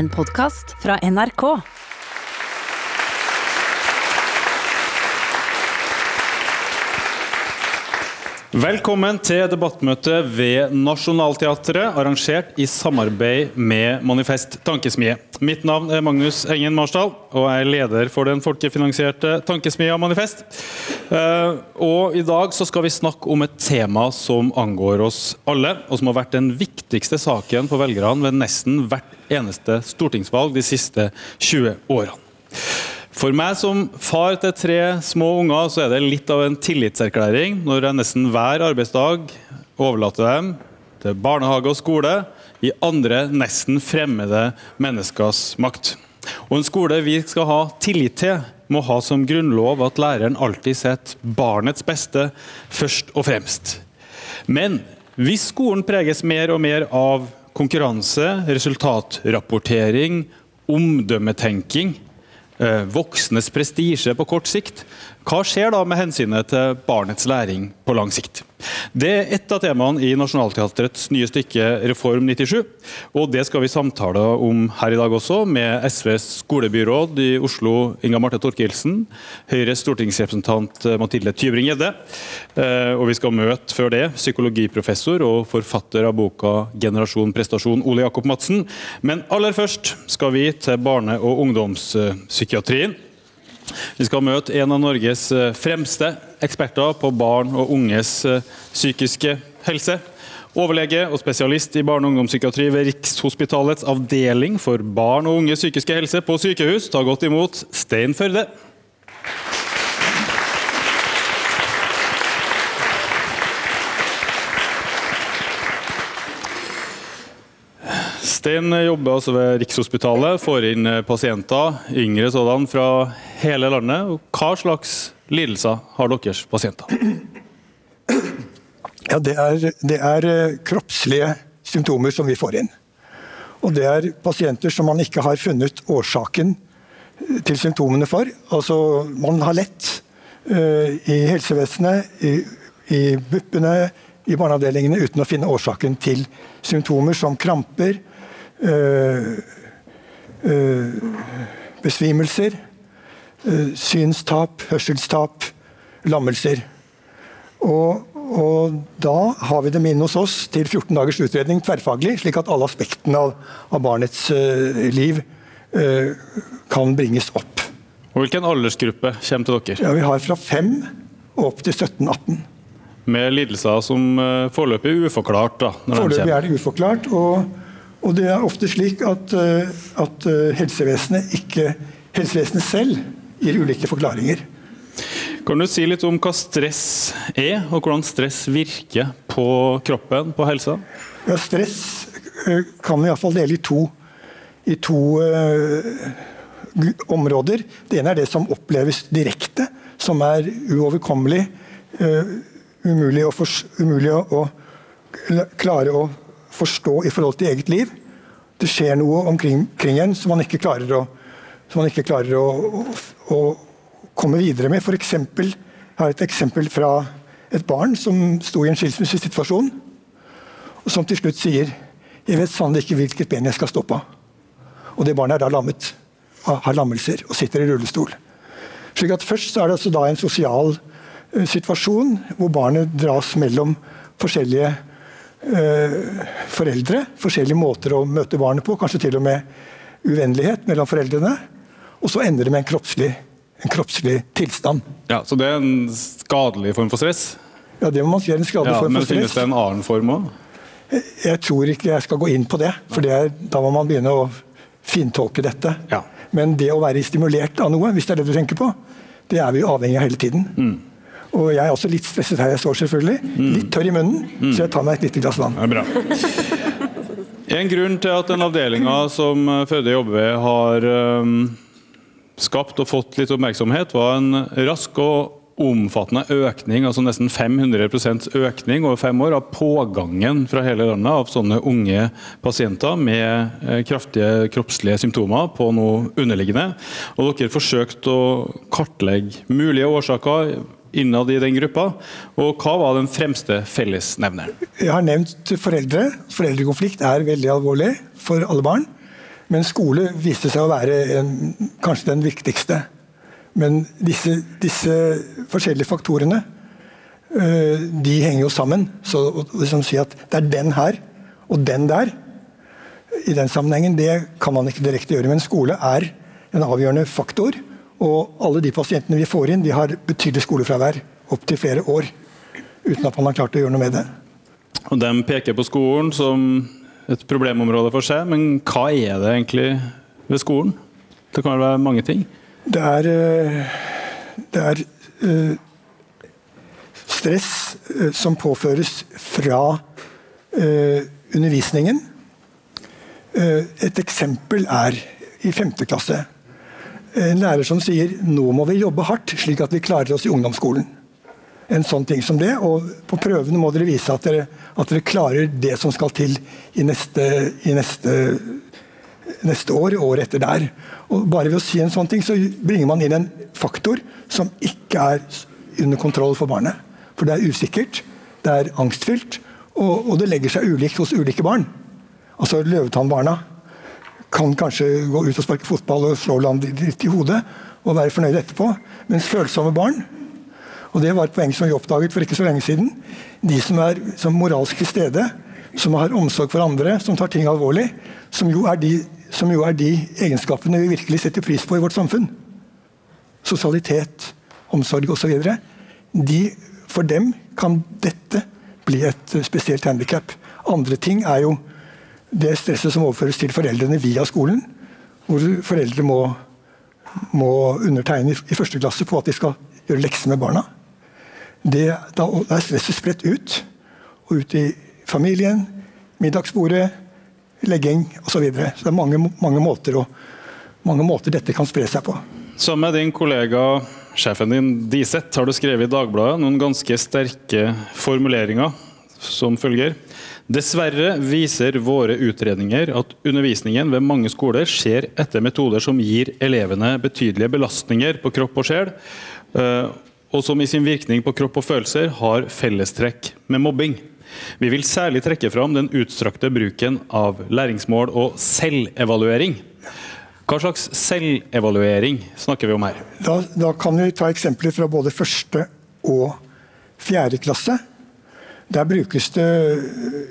En podkast fra NRK. Velkommen til debattmøte ved Nationaltheatret, arrangert i samarbeid med Manifest Tankesmie. Mitt navn er Magnus Engen Marsdal, og jeg er leder for den folkefinansierte tankesmia Manifest. Eh, og I dag så skal vi snakke om et tema som angår oss alle, og som har vært den viktigste saken for velgerne ved nesten hvert eneste stortingsvalg de siste 20 årene. For meg som far til tre små unger, så er det litt av en tillitserklæring når jeg nesten hver arbeidsdag overlater dem til barnehage og skole i andre nesten fremmede menneskers makt. Og En skole vi skal ha tillit til, må ha som grunnlov at læreren alltid setter barnets beste først og fremst. Men hvis skolen preges mer og mer av konkurranse, resultatrapportering, omdømmetenking, voksnes prestisje på kort sikt. Hva skjer da med hensynet til barnets læring på lang sikt? Det er ett av temaene i Nationaltheatrets nye stykke Reform 97. og Det skal vi samtale om her i dag også, med SVs skolebyråd i Oslo, Inga Marte Torkelsen, Høyres stortingsrepresentant Mathilde Tybring-Gjedde, eh, og vi skal møte før det psykologiprofessor og forfatter av boka 'Generasjon prestasjon', Ole Jakob Madsen. Men aller først skal vi til barne- og ungdomspsykiatrien. Vi skal møte en av Norges eh, fremste eksperter på barn og unges eh, psykiske helse. Overlege og spesialist i barne- og ungdomspsykiatri ved Rikshospitalets avdeling for barn og unges psykiske helse på sykehus. Ta godt imot Stein Førde. Stein jobber altså ved Rikshospitalet, får inn eh, pasienter, yngre sådan, fra hele landet. Hva slags lidelser har deres pasienter? Ja, det er, det er eh, kroppslige symptomer som vi får inn. Og det er pasienter som man ikke har funnet årsaken eh, til symptomene for. Altså, man har lett uh, i helsevesenet, i, i i barneavdelingene uten å finne årsaken til symptomer som kramper, besvimelser, øh, synstap, hørselstap, lammelser. Og, og, da har vi dem inn hos oss til 14 dagers utredning tverrfaglig, slik at alle aspektene av, av barnets liv kan bringes opp. Og Hvilken aldersgruppe kommer til dere? Ja, vi har fra 5 og opp til 17-18 med lidelser som uh, foreløpig er uforklart. Da, foreløpig er det uforklart, og, og, det er ofte slik at, uh, at uh, helsevesenet, ikke, helsevesenet selv gir ulike forklaringer. Kan du si litt om hva stress er, og hvordan stress virker på kroppen, på helsa? Ja, stress kan vi iallfall dele i to, i to områder. Det ene er det som oppleves direkte, som er uoverkommelig umulig å, umulig å, klare å forstå i forhold til eget liv. Det skjer noe omkring, en som man ikke klarer å, ikke klarer å, å, å komme videre med. For eksempel, jeg har et eksempel fra et barn som sto i en skilsmissesituasjon, og som til slutt sier jeg vet sannelig ikke hvilket ben jeg skal stå på. Og det barnet er da lammet, har lammelser og sitter i rullestol. Slik at Først er det altså da en sosial Eh, situasjon hvor barnet dras mellom forskjellige foreldre. Forskjellige måter å møte barnet på, kanskje til og med uvennlighet mellom foreldrene. Og så ender det med en kroppslig, en kroppslig tilstand. Ja, Så det er en skadelig form for stress? Ja, det må man si er en skadelig ja, form for stress. Men finnes det en annen form òg? Jeg tror ikke jeg skal gå inn på det, for det er, da må man begynne å fintolke dette. Ja. Men det å være stimulert av noe, hvis det er det du tenker på, det er vi avhengig av hele tiden. Mm. Og jeg er også litt stresset her jeg står, selvfølgelig. Mm. Litt tørr i munnen, mm. så jeg tar meg et lite glass vann. Det er bra. En grunn til at den avdelinga som Føde jobber ved, har um, skapt og fått litt oppmerksomhet, var en rask og omfattende økning, altså nesten 500% økning over fem år, av pågangen fra hele landet av sånne unge pasienter med eh, kraftige kroppslige symptomer på noe underliggende. Og dere forsøkte å kartlegge mulige årsaker innad i den gruppa. Og hva var den fremste fellesnevneren? Jeg har nevnt foreldre. Foreldrekonflikt er veldig alvorlig for alle barn. Men skole viste seg å være en, kanskje den viktigste. Men disse, disse forskjellige faktorene øh, de henger jo sammen. Så å liksom si at det er den her og den der, i den sammenhengen, det kan man ikke direkte gjøre. Men skole er en avgjørende faktor. Og alle de pasientene vi får inn, de har betydelig skolefravær opptil flere år. Uten at man har klart å gjøre noe med det. Og De peker på skolen som et problemområde for seg, men hva er det egentlig ved skolen? Det kan være mange ting? Det er, øh, det er øh, stress øh, som påføres fra undervisningen. Et eksempel er i femte klasse. En lærer som sier nå må vi jobbe hardt, slik at vi klarer oss i ungdomsskolen. En sånn ting som det, og På prøvene må dere vise at dere, at dere klarer det som skal til i neste, i neste, neste år, året etter der. Og bare ved å si en sånn ting, så bringer man inn en faktor som ikke er under kontroll for barnet. For det er usikkert, det er angstfylt, og, og det legger seg ulikt hos ulike barn. Altså Løvetannbarna kan kanskje gå ut og sparke fotball og slå land litt i hodet og være fornøyd etterpå. Mens følsomme barn, og det var et poeng som vi oppdaget for ikke så lenge siden, de som er som moralsk til stede, som har omsorg for andre, som tar ting alvorlig, som jo er de jo er de egenskapene vi virkelig setter pris på i vårt samfunn. Sosialitet, omsorg osv. De, for dem kan dette bli et spesielt handikap. Andre ting er jo det stresset som overføres til foreldrene via skolen. Hvor foreldre må, må undertegne i første klasse på at de skal gjøre lekser med barna. Det, da er stresset spredt ut. Og ut i familien, middagsbordet, legging osv. Så, videre. så det er mange, mange, måter å, mange måter dette kan spre seg på. Sammen med din kollega, sjefen din Diseth, har du skrevet i Dagbladet noen ganske sterke formuleringer som følger. Dessverre viser våre utredninger at undervisningen ved mange skoler skjer etter metoder som gir elevene betydelige belastninger på kropp og sjel, eh, og som i sin virkning på kropp og følelser har fellestrekk med mobbing. Vi vil særlig trekke fram den utstrakte bruken av læringsmål og selvevaluering. Hva slags selvevaluering snakker vi om her? Da, da kan vi ta eksempler fra både første og fjerde klasse. Der brukes det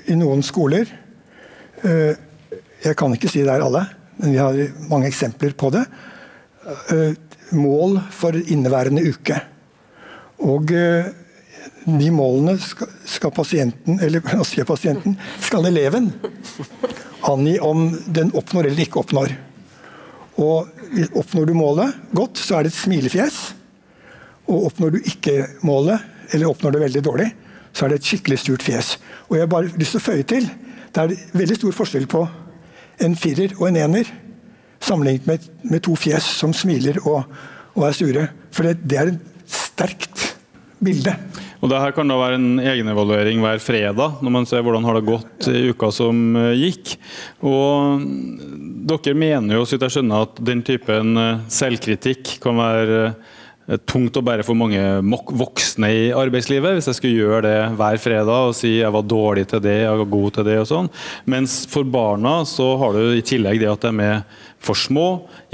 i noen skoler eh, Jeg kan ikke si det er alle, men vi har mange eksempler på det. Eh, mål for inneværende uke. Og eh, de målene skal, skal pasienten, eller hva sier pasienten, skal eleven angi om den oppnår eller ikke oppnår. Og Oppnår du målet godt, så er det et smilefjes. Og oppnår du ikke målet, eller oppnår det veldig dårlig, så er det et skikkelig sturt fjes. Og jeg har bare lyst til å føye til det er veldig stor forskjell på en firer og en ener sammenlignet med, med to fjes som smiler og, og er sure. For det, det er et sterkt bilde. Og det her kan da være en egenevaluering hver fredag, når man ser hvordan har det gått i uka som eh, gikk. Og dere mener jo, så jeg skjønner, at den typen eh, selvkritikk kan være eh, tungt å bære for mange voksne i arbeidslivet. Hvis jeg skulle gjøre det hver fredag og si jeg var dårlig til det, jeg var god til det og sånn. Mens for barna så har du i tillegg det at de er for små,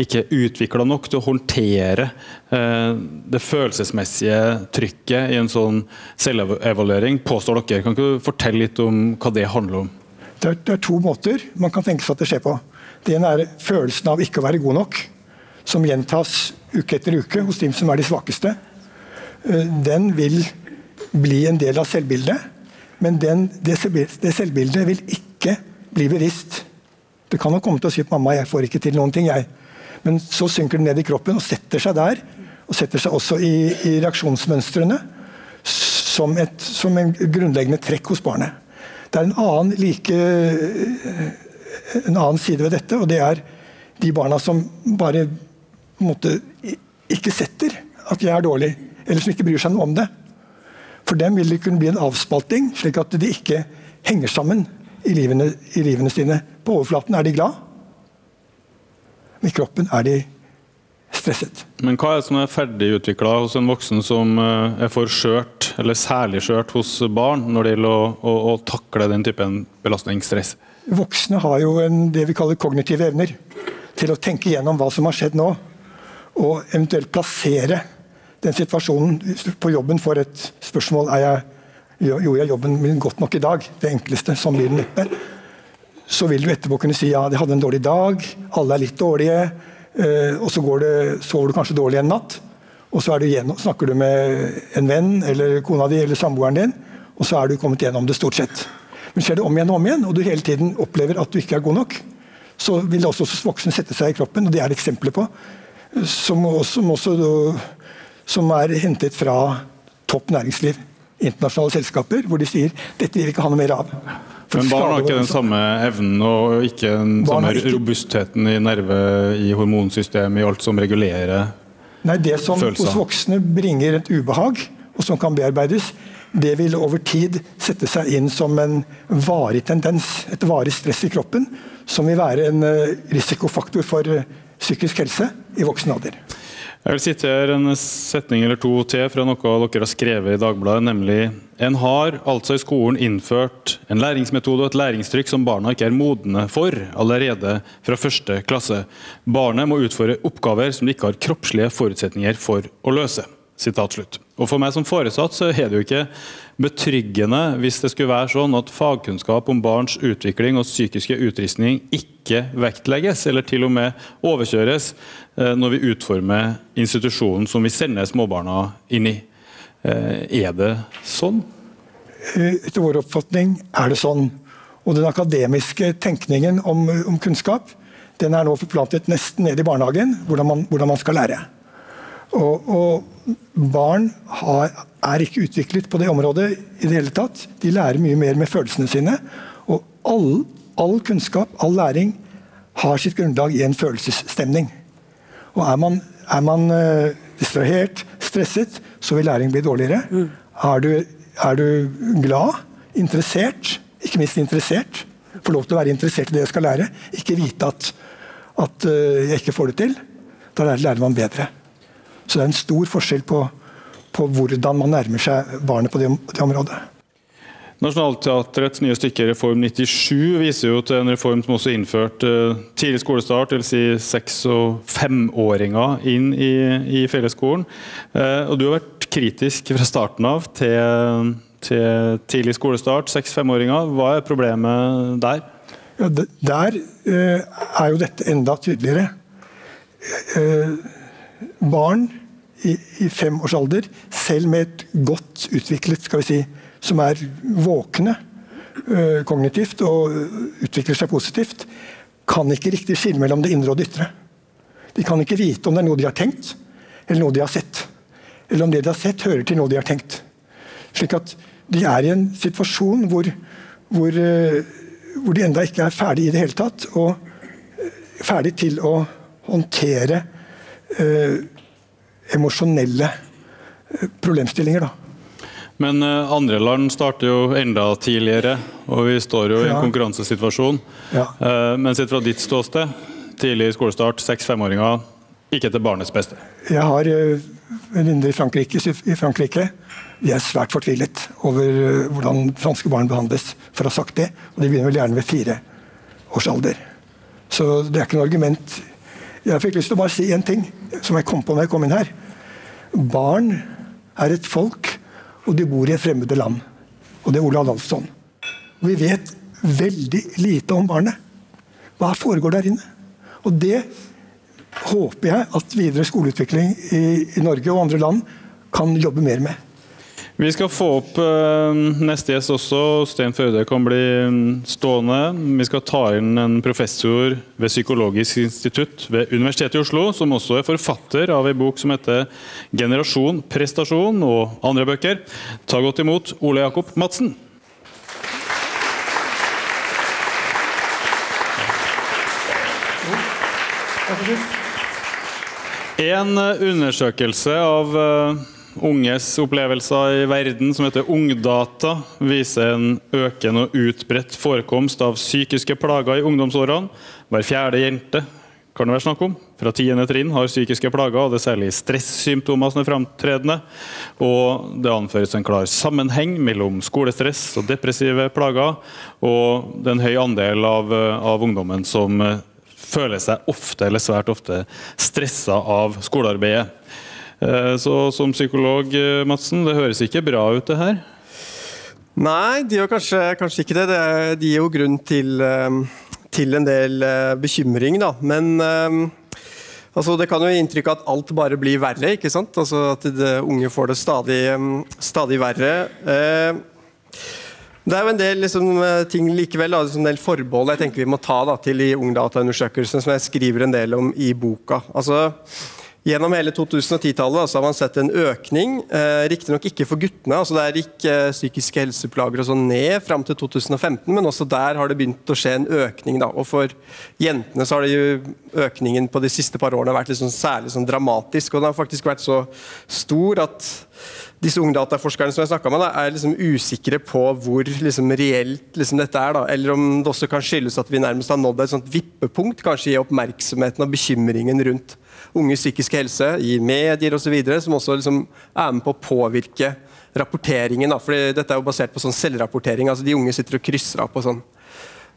ikke utvikla nok til å håndtere eh, det følelsesmessige trykket i en sånn selvevaluering, påstår dere. Kan ikke du fortelle litt om hva det handler om? Det er, det er to måter man kan tenke seg at det skjer på. Det ene er følelsen av ikke å være god nok, som gjentas uke etter uke hos de som er de svakeste. Eh, den vil bli en del av selvbildet, men den, det, det selvbildet vil ikke bli bevisst det kan nok komme til å si at 'mamma, jeg får ikke til noen ting', jeg. Men så synker det ned i kroppen og setter seg der. Og setter seg også i, i reaksjonsmønstrene som, et, som en grunnleggende trekk hos barnet. Det er en annen, like, en annen side ved dette, og det er de barna som bare måte, ikke setter at jeg er dårlig, eller som ikke bryr seg noe om det. For dem vil det kunne bli en avspalting, slik at de ikke henger sammen i livene, i livene sine. På overflaten er de glad, men i kroppen er de stresset. Men hva er det som er ferdigutvikla hos en voksen som eh, er for skjørt, eller særlig skjørt hos barn, når det gjelder å, å, å takle den typen belastningsstress? voksne har jo en, det vi kaller kognitive evner. Til å tenke gjennom hva som har skjedd nå, og eventuelt plassere den situasjonen på jobben for et spørsmål er jeg, Gjorde jeg jobben min godt nok i dag? Det enkleste. som blir den neppe. Så vil du etterpå kunne si ja, de hadde en dårlig dag, alle er litt dårlige, eh, og så går det, sover du kanskje dårlig en natt. Og så du gjennom, snakker du med en venn eller kona di eller samboeren din, og så er du kommet gjennom det stort sett. Men skjer det om igjen og om igjen, og du hele tiden opplever at du ikke er god nok, så vil det også voksne sette seg i kroppen, og det er det eksempler på. Som, også, som, også, som er hentet fra topp næringsliv. Internasjonale selskaper hvor de sier dette vil vi ikke ha noe mer av. Men barn har ikke den samme evnen og ikke den samme ikke... robustheten i nerve, i hormonsystemet, i alt som regulerer Nei, Det som følelser. hos voksne bringer et ubehag, og som kan bearbeides, det vil over tid sette seg inn som en varig tendens, et varig stress i kroppen, som vil være en eh, risikofaktor for psykisk helse i voksen alder. Jeg vil sitere en setning eller to til fra noe dere har skrevet i Dagbladet, nemlig en har altså i skolen innført en læringsmetode og et læringstrykk som barna ikke er modne for allerede fra første klasse. Barnet må utføre oppgaver som de ikke har kroppslige forutsetninger for å løse. Og For meg som foresatt så er det jo ikke betryggende hvis det skulle være sånn at fagkunnskap om barns utvikling og psykiske utrustning ikke vektlegges, eller til og med overkjøres eh, når vi utformer institusjonen som vi sender småbarna inn i. Eh, er det sånn? Eh, etter vår oppfatning er det sånn. Og den akademiske tenkningen om, om kunnskap den er nå forplantet nesten ned i barnehagen, hvordan man, hvordan man skal lære. Og, og barn har, er ikke utviklet på det området i det hele tatt. De lærer mye mer med følelsene sine. Og all, all kunnskap, all læring, har sitt grunnlag i en følelsesstemning. Og er man, er man uh, distrahert, stresset, så vil læring bli dårligere. Mm. Er, du, er, du, glad, interessert, ikke minst interessert, får lov til å være interessert i det jeg skal lære, ikke vite at, at uh, jeg ikke får det til, da lærer man bedre. Så det er en stor forskjell på, på hvordan man nærmer seg barnet på det, det området. Nationaltheatrets nye stykke Reform 97 viser jo til en reform som også innførte uh, tidlig skolestart, dvs. Si seks- og femåringer inn i, i fellesskolen. Uh, og du har vært kritisk fra starten av til, til tidlig skolestart, seks-femåringer. Hva er problemet der? Ja, der uh, er jo dette enda tydeligere. Barn i, i femårsalder, selv med et godt utviklet skal vi si, som er våkne øh, kognitivt og utvikler seg positivt, kan ikke riktig skille mellom det indre og det ytre. De kan ikke vite om det er noe de har tenkt, eller noe de har sett. Eller om det de har sett, hører til noe de har tenkt. Slik at de er i en situasjon hvor, hvor, øh, hvor de enda ikke er ferdig i det hele tatt, og øh, ferdig til å håndtere eh, emosjonelle eh, problemstillinger. da. Men eh, andre land starter jo enda tidligere, og vi står jo i en konkurransesituasjon. Ja. Eh, men sett fra ditt ståsted, tidlig skolestart, seks-femåringer, ikke til barnets beste? Jeg har venninner i Frankrike, i Frankrike. De er svært fortvilet over hvordan franske barn behandles, for å ha sagt det. Og de begynner vel gjerne ved fire års alder. Så det er ikke noe argument jeg fikk lyst til å bare si én ting som jeg kom på når jeg kom inn her. Barn er et folk, og de bor i et fremmede land. Og det er Olav Dahlsson. Vi vet veldig lite om barnet. Hva foregår der inne? Og det håper jeg at videre skoleutvikling i, i Norge og andre land kan jobbe mer med. Vi skal få opp uh, neste gjest også. Sten Førde kan bli mm, stående. Vi skal ta inn en professor ved Psykologisk institutt ved Universitetet i Oslo, som også er forfatter av en bok som heter 'Generasjon prestasjon' og andre bøker. Ta godt imot Ole Jakob Madsen. En undersøkelse av uh, unges opplevelser i verden, som heter Ungdata, viser en økende og utbredt forekomst av psykiske plager i ungdomsårene. Hver fjerde jente kan det være snakk om. Fra tiende trinn har psykiske plager, og det er særlig stressymptomer som er framtredende. Og det anføres en klar sammenheng mellom skolestress og depressive plager, og det er en høy andel av, av ungdommen som føler seg ofte eller svært ofte stressa av skolearbeidet. Eh, så som psykolog, eh, Madsen, det høres ikke bra ut, det her? Nei, det gjør kanskje, kanskje ikke det. det. Gir jo grunn til til en del eh, bekymring, da. Men eh, altså, det kan jo gi inntrykk av at alt bare blir verre. ikke sant? Altså At unge får det stadig, stadig verre. Eh, det er jo en del liksom, ting likevel, da, liksom en del forbehold jeg tenker vi må ta da, til de ungdataundersøkelsene som jeg skriver en del om i boka. Altså, Gjennom hele 2010-tallet har man sett en økning, eh, riktignok ikke for guttene. altså Der gikk eh, psykiske helseplager og sånn ned fram til 2015, men også der har det begynt å skje en økning. da, og For jentene så har det jo økningen på de siste par årene vært liksom særlig sånn dramatisk. og Den har faktisk vært så stor at disse ungdataforskerne som jeg med, da, er liksom usikre på hvor liksom reelt liksom dette er. Da. Eller om det også kan skyldes at vi nærmest har nådd et sånt vippepunkt kanskje i oppmerksomheten og bekymringen rundt unges psykiske helse i medier osv., som også liksom er med på å påvirke rapporteringen. Da. Fordi dette er jo basert på sånn selvrapportering. altså De unge sitter og krysser av på sånn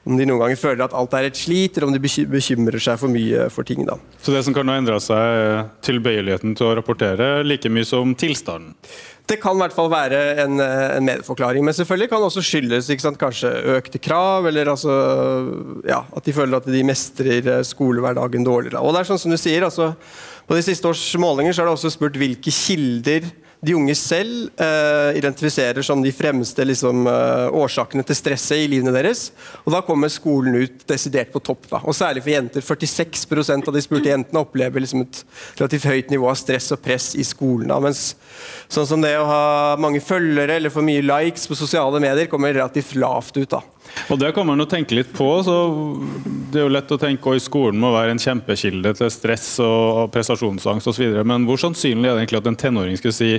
om de noen ganger føler at alt er et slit, eller om de bekymrer seg for mye for ting. da. Så det som kan ha endra seg, er tilbøyeligheten til å rapportere like mye som tilstanden? Det kan i hvert fall være en, en medforklaring, men selvfølgelig kan det også skyldes sant, kanskje økte krav, eller altså, ja, at de føler at de mestrer skolehverdagen dårligere. Og det er sånn som du sier, altså, På de siste års målinger så er det også spurt hvilke kilder de unge selv uh, identifiserer som de fremste liksom, uh, årsakene til stresset i livene deres. Og Da kommer skolen ut desidert på topp. Da. Og Særlig for jenter. 46% av de spurte jentene opplever liksom, et relativt høyt nivå av stress og press i skolen. Da. Mens sånn som det å ha mange følgere eller for mye likes på sosiale medier kommer relativt lavt ut. da. Og Det kan man jo tenke litt på. så Det er jo lett å tenke at skolen må være en kjempekilde til stress og prestasjonsangst osv. Men hvor sannsynlig er det egentlig at en tenåring skulle si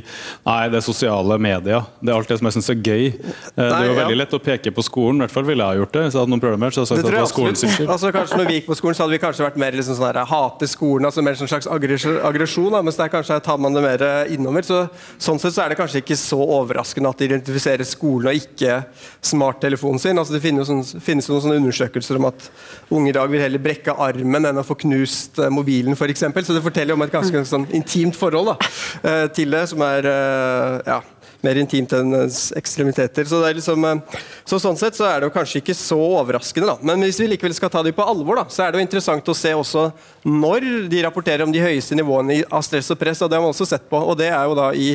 nei, det er sosiale medier. Det er alt det som jeg syns er gøy. Nei, det er jo veldig lett å peke på skolen. I hvert fall ville jeg ha gjort det. Hvis jeg hadde noen problemer, så hadde jeg sagt at det var skolen skyld. Altså, kanskje når vi gikk på skolen, så hadde vi kanskje vært mer liksom sånn her, hate skolen, altså mer en sånn slags aggresjon. Mens der kanskje tar man det mer innover. Så, sånn sett så er det kanskje ikke så overraskende at de identifiserer skolen og ikke smarttelefonen sin. Altså, det finnes, jo finnes noen sånne undersøkelser om at unge i dag vil heller brekke armen enn å få knust eh, mobilen, f.eks. Så det forteller om et ganske sånn, intimt forhold da, eh, til det, som er eh, ja, mer intimt enn ekstremiteter. Så, liksom, eh, så, sånn sett så er det jo kanskje ikke så overraskende. Da. Men hvis vi likevel skal ta dem på alvor, da, så er det jo interessant å se også når de rapporterer om de høyeste nivåene av stress og press. og Det har man også sett på. og Det er jo da i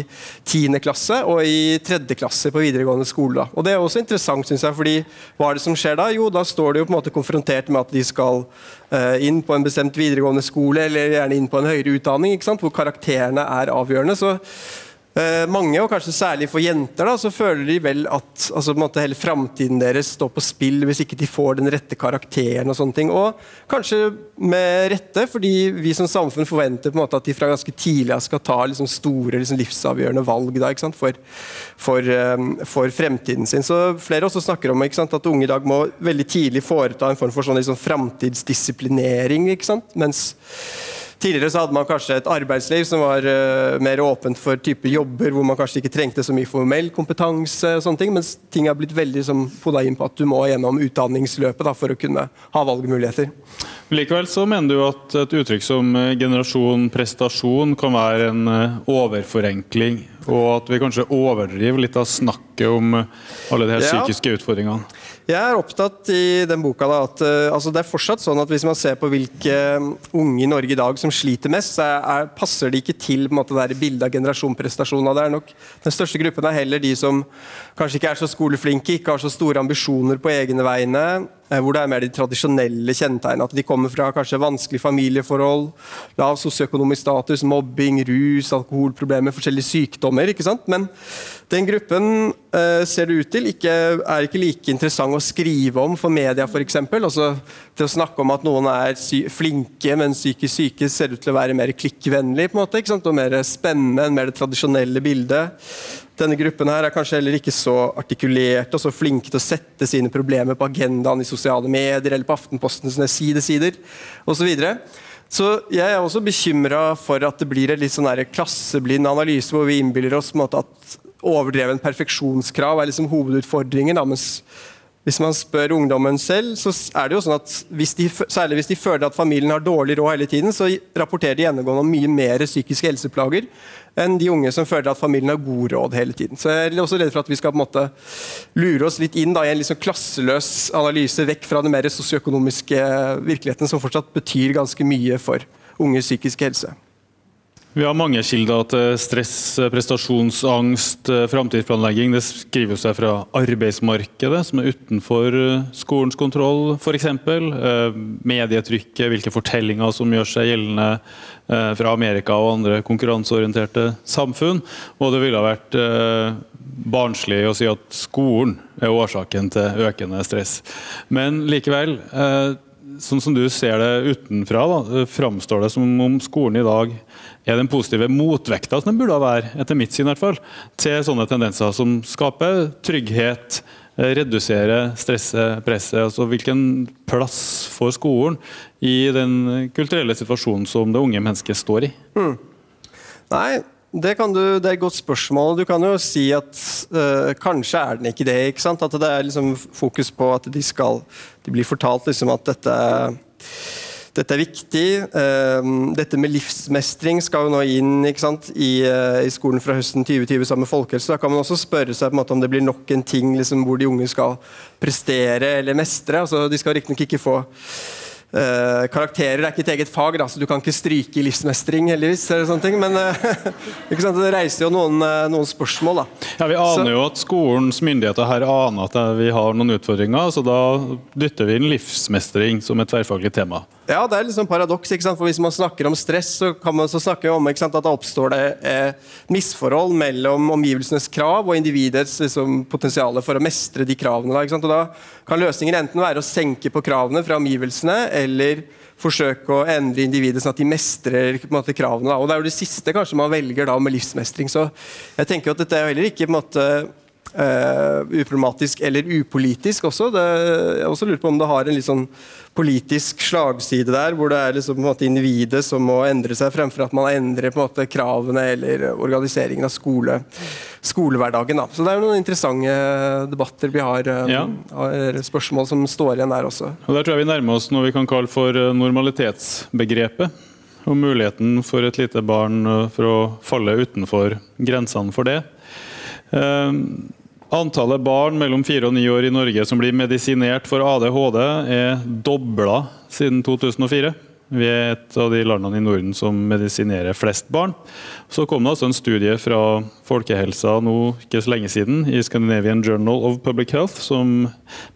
10. klasse og i 3. klasse på videregående skole. Da. Og Det er også interessant, synes jeg, fordi hva er det som skjer da? Jo, da står de jo på en måte konfrontert med at de skal uh, inn på en bestemt videregående skole, eller gjerne inn på en høyere utdanning, ikke sant? hvor karakterene er avgjørende. så Eh, mange, og kanskje særlig for jenter, da, så føler de vel at altså, hele framtiden deres står på spill hvis ikke de får den rette karakteren. Og sånne ting. Og kanskje med rette, fordi vi som samfunn forventer på en måte at de fra ganske tidlig skal ta liksom, store liksom, livsavgjørende valg da, for, for, um, for, fremtiden sin. Så Flere også snakker om sant, at unge i dag må veldig tidlig foreta en form for sånn liksom, framtidsdisiplinering. Mens Tidligere så hadde man kanskje et arbeidsliv som var uh, mer åpent for type jobber hvor man kanskje ikke trengte så mye formell kompetanse, og sånne ting, mens ting har blitt veldig som, poda inn på at du må gjennom utdanningsløpet da, for å kunne ha valgmuligheter. Likevel så mener du at et uttrykk som eh, generasjon prestasjon kan være en eh, overforenkling, og at vi kanskje overdriver litt av snakket om alle de her psykiske utfordringene? Jeg er opptatt i den boka da, at uh, altså det er fortsatt sånn at hvis man ser på hvilke um, unge i Norge i dag som sliter mest, så er, passer de ikke til på en måte, det bildet av generasjonprestasjoner. Det er nok, den største gruppen er heller de som kanskje ikke er så skoleflinke, ikke har så store ambisjoner på egne vegne, Eh, hvor det er mer de tradisjonelle kjennetegnene. At de kommer fra kanskje vanskelige familieforhold, lav sosioøkonomisk status, mobbing, rus, alkoholproblemer, forskjellige sykdommer. ikke sant? Men den gruppen uh, ser det ut til ikke, er ikke like interessant å skrive om for media, f.eks. Altså, til å snakke om at noen er flinke, men psykisk syke ser ut til å være mer klikkvennlig på en måte, ikke sant? og mer spennende enn mer det tradisjonelle bildet. Denne gruppen her er kanskje heller ikke så artikulert og så flinke til å sette sine problemer på agendaen i sosiale medier eller på Aftenpostens sidesider osv. Så jeg er også bekymra for at det blir en litt sånn klasseblind analyse hvor vi innbiller oss måte at overdreven perfeksjonskrav er liksom hovedutfordringen. Da, mens hvis man spør ungdommen selv, så er det jo sånn at hvis de, særlig hvis de føler at familien har dårlig råd hele tiden, så rapporterer de gjennomgående om mye mer psykiske helseplager enn de unge som føler at familien har god råd hele tiden. Så Jeg er også redd for at vi skal på en måte lure oss litt inn da, i en liksom klasseløs analyse vekk fra den mer sosioøkonomiske virkeligheten, som fortsatt betyr ganske mye for unges psykiske helse. Vi har mange kilder til stress, prestasjonsangst, framtidsplanlegging. Det skriver seg fra arbeidsmarkedet, som er utenfor eh, skolens kontroll, f.eks. Eh, medietrykket, hvilke fortellinger som gjør seg gjeldende eh, fra Amerika og andre konkurranseorienterte samfunn. Og det ville ha vært barnslig å si at skolen er årsaken til økende stress. Men likevel, sånn som du ser det utenfra, da, framstår det som om skolen i dag er den positive motvekta som den burde være, etter mitt syn i hvert fall, til sånne tendenser som skaper trygghet, eh, reduserer stresset, presset. altså Hvilken plass får skolen i den kulturelle situasjonen som det unge mennesket står i? Mm. Nei, det, du, det, er et godt spørsmål. Du kan jo si at øh, kanskje er den ikke det. ikke sant? At det er liksom fokus på at de skal De blir fortalt liksom at dette dette er viktig. Ehm, dette med livsmestring skal jo nå inn sant, i, eh, i, skolen fra høsten 2020 sammen med folkehelse. Da kan man også spørre seg måte, om det blir nok en ting liksom, hvor de unge skal prestere eller mestre. Altså, de skal riktignok ikke få Uh, karakterer er ikke et eget fag, da, så du kan ikke stryke i livsmestring. heldigvis, eller sånne ting, Men uh, det reiser jo noen, noen spørsmål. da. Ja, Vi aner så. jo at skolens myndigheter her aner at vi har noen utfordringer, så da dytter vi inn livsmestring som et tverrfaglig tema. Ja, det er liksom paradoks. ikke sant? For Hvis man snakker om stress, så kan man så snakke om sant, at det oppstår det eh, misforhold mellom omgivelsenes krav og individets liksom, potensial for å mestre de kravene. Da, ikke sant? Og da kan løsningen enten være å senke på kravene fra omgivelsene, eller forsøke å endre individet sånn at de mestrer måte, kravene. Da. Og Det er jo det siste kanskje man velger da med livsmestring. Så jeg tenker at dette er heller ikke på en måte Uh, uproblematisk eller upolitisk også. Det, jeg også lurer på om det har en litt sånn politisk slagside der, hvor det er liksom, på en måte, individet som må endre seg, fremfor at man endrer på en måte, kravene eller organiseringen av skole, skolehverdagen. Da. Så det er noen interessante debatter vi har, uh, ja. spørsmål som står igjen der også. Og Der tror jeg vi nærmer oss noe vi kan kalle for eh, normalitetsbegrepet. Og muligheten for et lite barn for å falle utenfor grensene for det. Uh, Antallet barn mellom 4 og 9 år i Norge som blir medisinert for ADHD, er dobla siden 2004. Vi er et av de landene i Norden som medisinerer flest barn. Så kom det altså en studie fra Folkehelsa nå ikke så lenge siden i Scandinavian Journal of Public Health som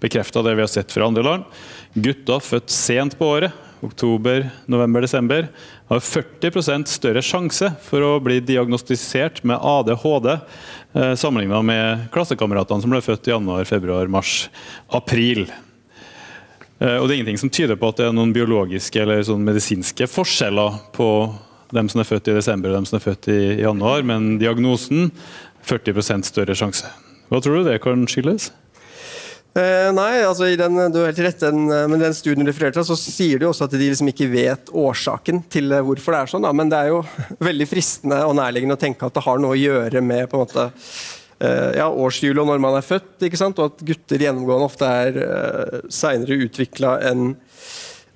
bekrefta det vi har sett fra andre land. Gutter født sent på året, oktober, november, desember, har 40% større sjanse for å bli diagnostisert med ADHD Sammenligna med klassekameratene som ble født i januar, februar, mars, april. Eh, og det er ingenting som tyder på at det er noen biologiske eller sånn medisinske forskjeller på dem som er født i desember og dem som er født i januar, men diagnosen 40% større sjanse. Hva tror du det kan skyldes? Eh, nei, altså den, du har helt rett, den, eh, men den studien du refererte så sier de også at de liksom ikke vet årsaken til eh, hvorfor det er sånn. Da. Men det er jo veldig fristende og nærliggende å tenke at det har noe å gjøre med på en måte ja, årshjulet og når man er født, og at gutter gjennomgående ofte er eh, seinere utvikla enn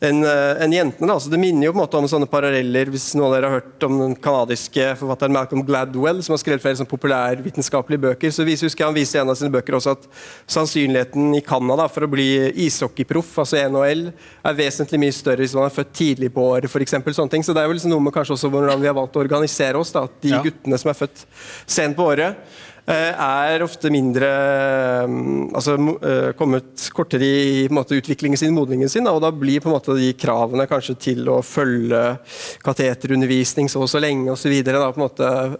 enn en eh, jentene. Da. Så det minner jo på en måte om sånne paralleller hvis noen av dere har hørt om den kanadiske forfatteren Malcolm Gladwell, som har skrevet flere sånn populærvitenskapelige bøker. Så viser, husker Han viser i en av sine bøker også at sannsynligheten i Canada for å bli ishockeyproff, altså NHL, er vesentlig mye større hvis man er født tidlig på året, f.eks. Sånne ting. Så det er jo liksom noe med kanskje også hvordan vi har valgt å organisere oss. Da. At de ja. guttene som er født sent på året, er ofte mindre mm, altså eh, kommet kortere i måte, utviklingen sin, modningen sin. og da blir på en måte de kravene kanskje til å følge kateterundervisning så og så lenge osv.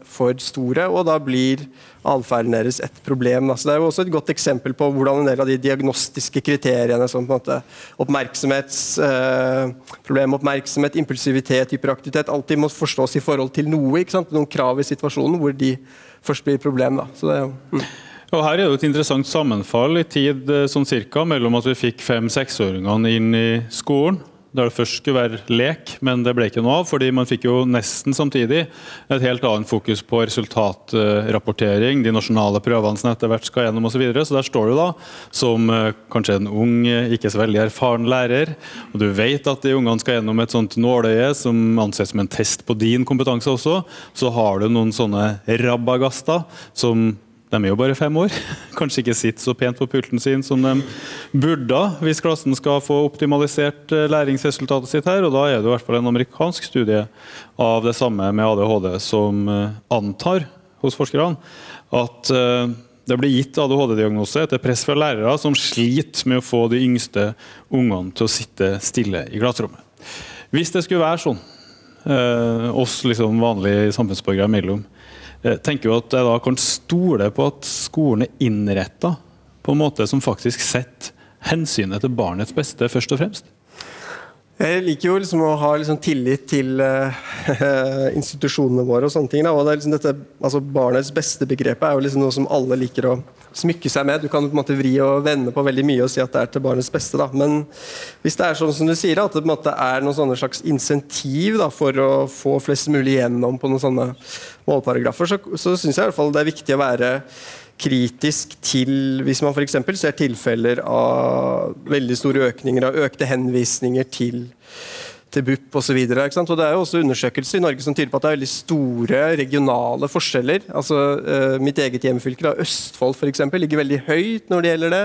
for store, og da blir atferden deres et problem. Altså, det er jo også et godt eksempel på hvordan en del av de diagnostiske kriteriene som på en måte oppmerksomhetsproblem, eh, oppmerksomhet, impulsivitet, hyperaktivitet, alltid må forstås i forhold til noe. Noen krav i situasjonen hvor de først blir et problem. Da. Så det mm. Og Her er det et interessant sammenfall i tid eh, sånn cirka, mellom at vi fikk fem-seksåringene inn i skolen, der det først skulle være lek, men det ble ikke noe av. fordi man fikk jo nesten samtidig et helt annet fokus på resultatrapportering, de nasjonale prøvene som etter hvert skal gjennom osv. Så, videre. så der står du da som eh, kanskje en ung, ikke så veldig erfaren lærer, og du vet at de ungene skal gjennom et sånt nåløye som anses som en test på din kompetanse også, så har du noen sånne rabagaster som de er jo bare fem år. Kanskje ikke sitter så pent på pulten sin som de burde hvis klassen skal få optimalisert eh, læringsresultatet sitt her. og Da er det i hvert fall en amerikansk studie av det samme med ADHD som eh, antar hos forskerne at eh, det blir gitt ADHD-diagnose etter press fra lærere som sliter med å få de yngste ungene til å sitte stille i klasserommet. Hvis det skulle være sånn, oss liksom vanlige samfunnsborgere imellom, Eh, tenker jo at jeg da kan stole på at skolen er innretta på en måte som faktisk setter hensynet til barnets beste først og fremst? Jeg liker jo liksom å ha liksom tillit til uh, institusjonene våre. og sånne ting. Da. Og det liksom dette, altså Barnets beste-begrepet er jo liksom noe som alle liker å smykke seg med. Du kan på en måte vri og vende på veldig mye og si at det er til barnets beste. Da. Men hvis det er sånn som du sier, at det er noen slags insentiv da, for å få flest mulig gjennom på noen sånne målparagrafer, så, så syns jeg i hvert fall det er viktig å være kritisk til Hvis man f.eks. ser tilfeller av veldig store økninger av økte henvisninger til til BUP osv. Det er jo også undersøkelser i Norge som tyder på at det er veldig store regionale forskjeller. Altså, eh, mitt eget hjemfylke, da, Østfold f.eks., ligger veldig høyt når det gjelder det,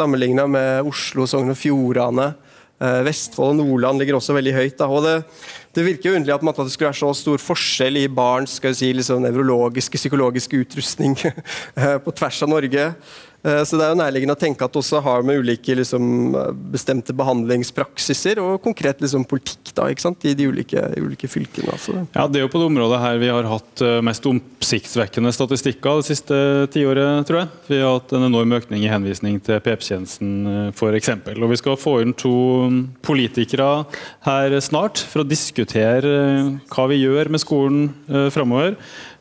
sammenligna med Oslo, Sogn og Fjordane. Eh, Vestfold og Nordland ligger også veldig høyt. Da. og det, det virker jo underlig at, at, det skulle være så stor forskjell i barns skal si, liksom, nevrologiske, psykologiske utrustning eh, på tvers av Norge. Eh, så Det er jo nærliggende å tenke at det også har med ulike liksom, bestemte behandlingspraksiser og konkret liksom, politikk da, i de ulike, ulike fylkene. Altså. Ja, Det er jo på det området her vi har hatt eh, mest oppsiktsvekkende statistikker det siste tiåret, tror jeg. Vi har hatt en enorm økning i henvisning til PP-tjenesten f.eks. Og vi skal få inn to politikere her snart for å diskutere hva vi gjør med skolen framover.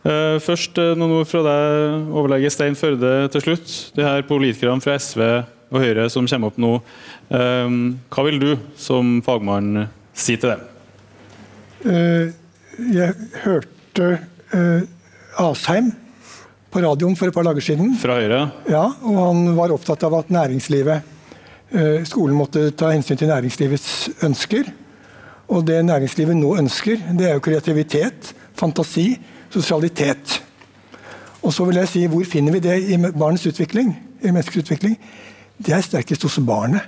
Eh, først eh, noen ord fra deg, overlege Stein Førde, til slutt. De her politikerne fra SV og Høyre som kommer opp nå. Eh, hva vil du som fagmann si til dem? Jeg hørte Asheim på radioen for et par dager siden. Fra Høyre? Ja, og Han var opptatt av at næringslivet skolen måtte ta hensyn til næringslivets ønsker. Og det næringslivet nå ønsker, det er jo kreativitet, fantasi sosialitet. Og så vil jeg si, Hvor finner vi det i barnets utvikling? i menneskets utvikling? Det er sterkest hos barnet.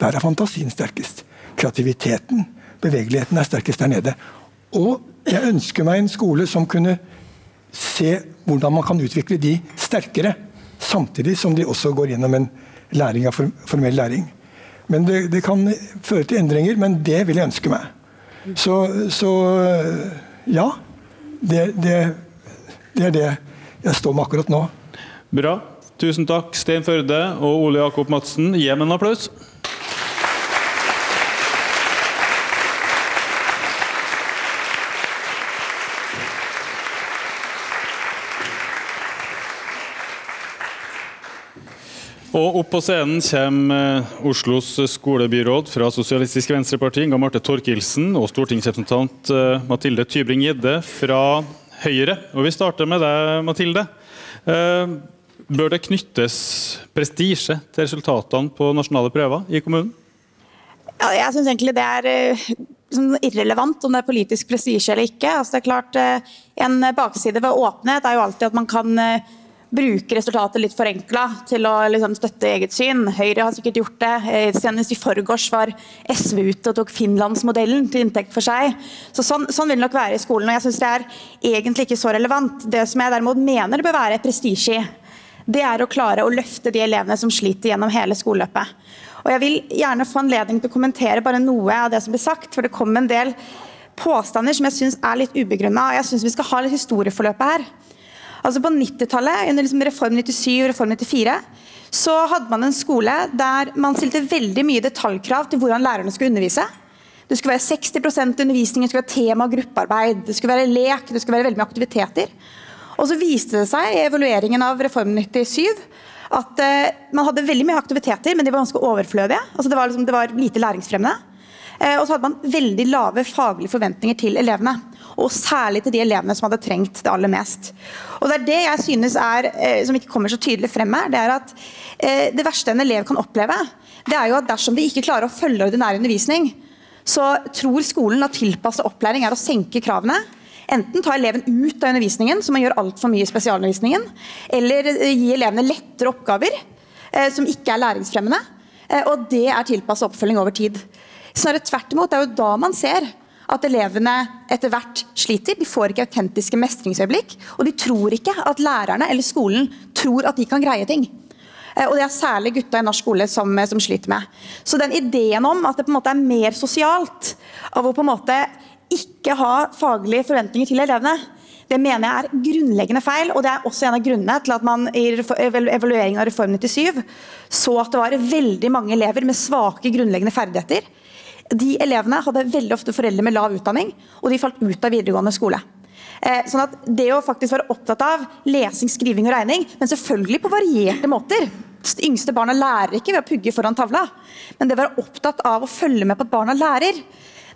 Der er fantasien sterkest. Kreativiteten, bevegeligheten, er sterkest der nede. Og jeg ønsker meg en skole som kunne se hvordan man kan utvikle de sterkere, samtidig som de også går gjennom en læring av formell læring. Men det, det kan føre til endringer, men det vil jeg ønske meg. Så, så ja det, det, det, er det jeg står med akkurat nå. Bra. Tusen takk, Stein Førde og Ole Jakob Madsen. Gi dem en applaus. Og opp på scenen kommer eh, Oslos skolebyråd fra Sosialistisk Venstreparti, Inga Marte Torkildsen, og stortingsrepresentant eh, Mathilde Tybring-Gjedde fra Høyre. Og Vi starter med deg, Mathilde. Eh, bør det knyttes prestisje til resultatene på nasjonale prøver i kommunen? Ja, jeg syns egentlig det er sånn irrelevant om det er politisk prestisje eller ikke. Altså, det er klart, En bakside ved åpenhet er jo alltid at man kan bruke resultatet litt forenkla til å liksom, støtte eget syn. Høyre har sikkert gjort det. Eh, senest i forgårs var SV ute og tok Finlandsmodellen til inntekt for seg. Så sånn, sånn vil det nok være i skolen. og jeg synes Det er egentlig ikke så relevant. Det som jeg derimot mener bør være prestisje i, det er å klare å løfte de elevene som sliter gjennom hele skoleløpet. Og Jeg vil gjerne få anledning til å kommentere bare noe av det som ble sagt. for Det kom en del påstander som jeg syns er litt ubegrunna. Jeg syns vi skal ha litt historieforløpet her. Altså På 90-tallet, under liksom Reform 97 og Reform 94, så hadde man en skole der man stilte veldig mye detaljkrav til hvordan lærerne skulle undervise. Det skulle være 60% undervisning, det skulle være tema- og gruppearbeid, det skulle være lek, det skulle være veldig mye aktiviteter. Og så viste det seg i evalueringen av Reform 97 at uh, man hadde veldig mye aktiviteter, men de var ganske overflødige. Altså det, var liksom, det var lite læringsfremmende. Eh, og så hadde man veldig lave faglige forventninger til elevene. Og særlig til de elevene som hadde trengt det aller mest. Og det er det jeg synes er, eh, som ikke kommer så tydelig frem her, det er at eh, det verste en elev kan oppleve, det er jo at dersom de ikke klarer å følge ordinær undervisning, så tror skolen at tilpasset opplæring er å senke kravene. Enten ta eleven ut av undervisningen, som man gjør altfor mye i spesialundervisningen, eller gi elevene lettere oppgaver eh, som ikke er læringsfremmende. Eh, og det er tilpasset oppfølging over tid. Snarere tvert imot, det er jo da man ser at elevene etter hvert sliter. De får ikke autentiske mestringsøyeblikk, og de tror ikke at lærerne eller skolen tror at de kan greie ting. Eh, og Det er særlig gutta i norsk skole som, som, sliter med. Så den ideen om at det på en måte er mer sosialt av å på en måte ikke ha faglige forventninger til elevene, det mener jeg er grunnleggende feil. og Det er også en av grunnene til at man i evalueringen av Reform 97 så at det var veldig mange elever med svake grunnleggende ferdigheter. De elevene hadde veldig ofte foreldre med lav utdanning, og de falt ut av videregående skole. Eh, sånn at Det å faktisk være opptatt av lesing, skriving og regning, men selvfølgelig på varierte måter. Yngste barna lærer ikke ved å pugge foran tavla, men det å være opptatt av å følge med på at barna lærer,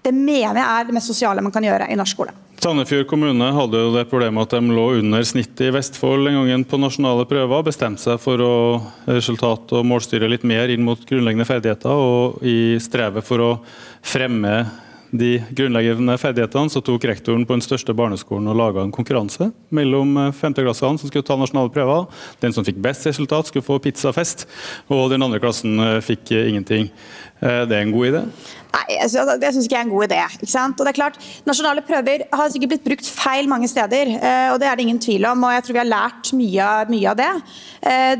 det mener jeg er det mest sosiale man kan gjøre i norsk skole. Sandefjord kommune hadde jo det problemet at de lå under snittet i Vestfold en gang på nasjonale prøver. Bestemte seg for å resultat- og målstyre litt mer inn mot grunnleggende ferdigheter. Og i strevet for å fremme de grunnleggende ferdighetene, så tok rektoren på den største barneskolen og laga en konkurranse mellom eh, femteklassene som skulle ta nasjonale prøver. Den som fikk best resultat, skulle få pizzafest, og den andre klassen eh, fikk eh, ingenting. Det er en god idé? Nei, altså, Det syns ikke jeg er en god idé. ikke sant? Og det er klart, Nasjonale prøver har sikkert blitt brukt feil mange steder, og det er det ingen tvil om. og Jeg tror vi har lært mye, mye av det.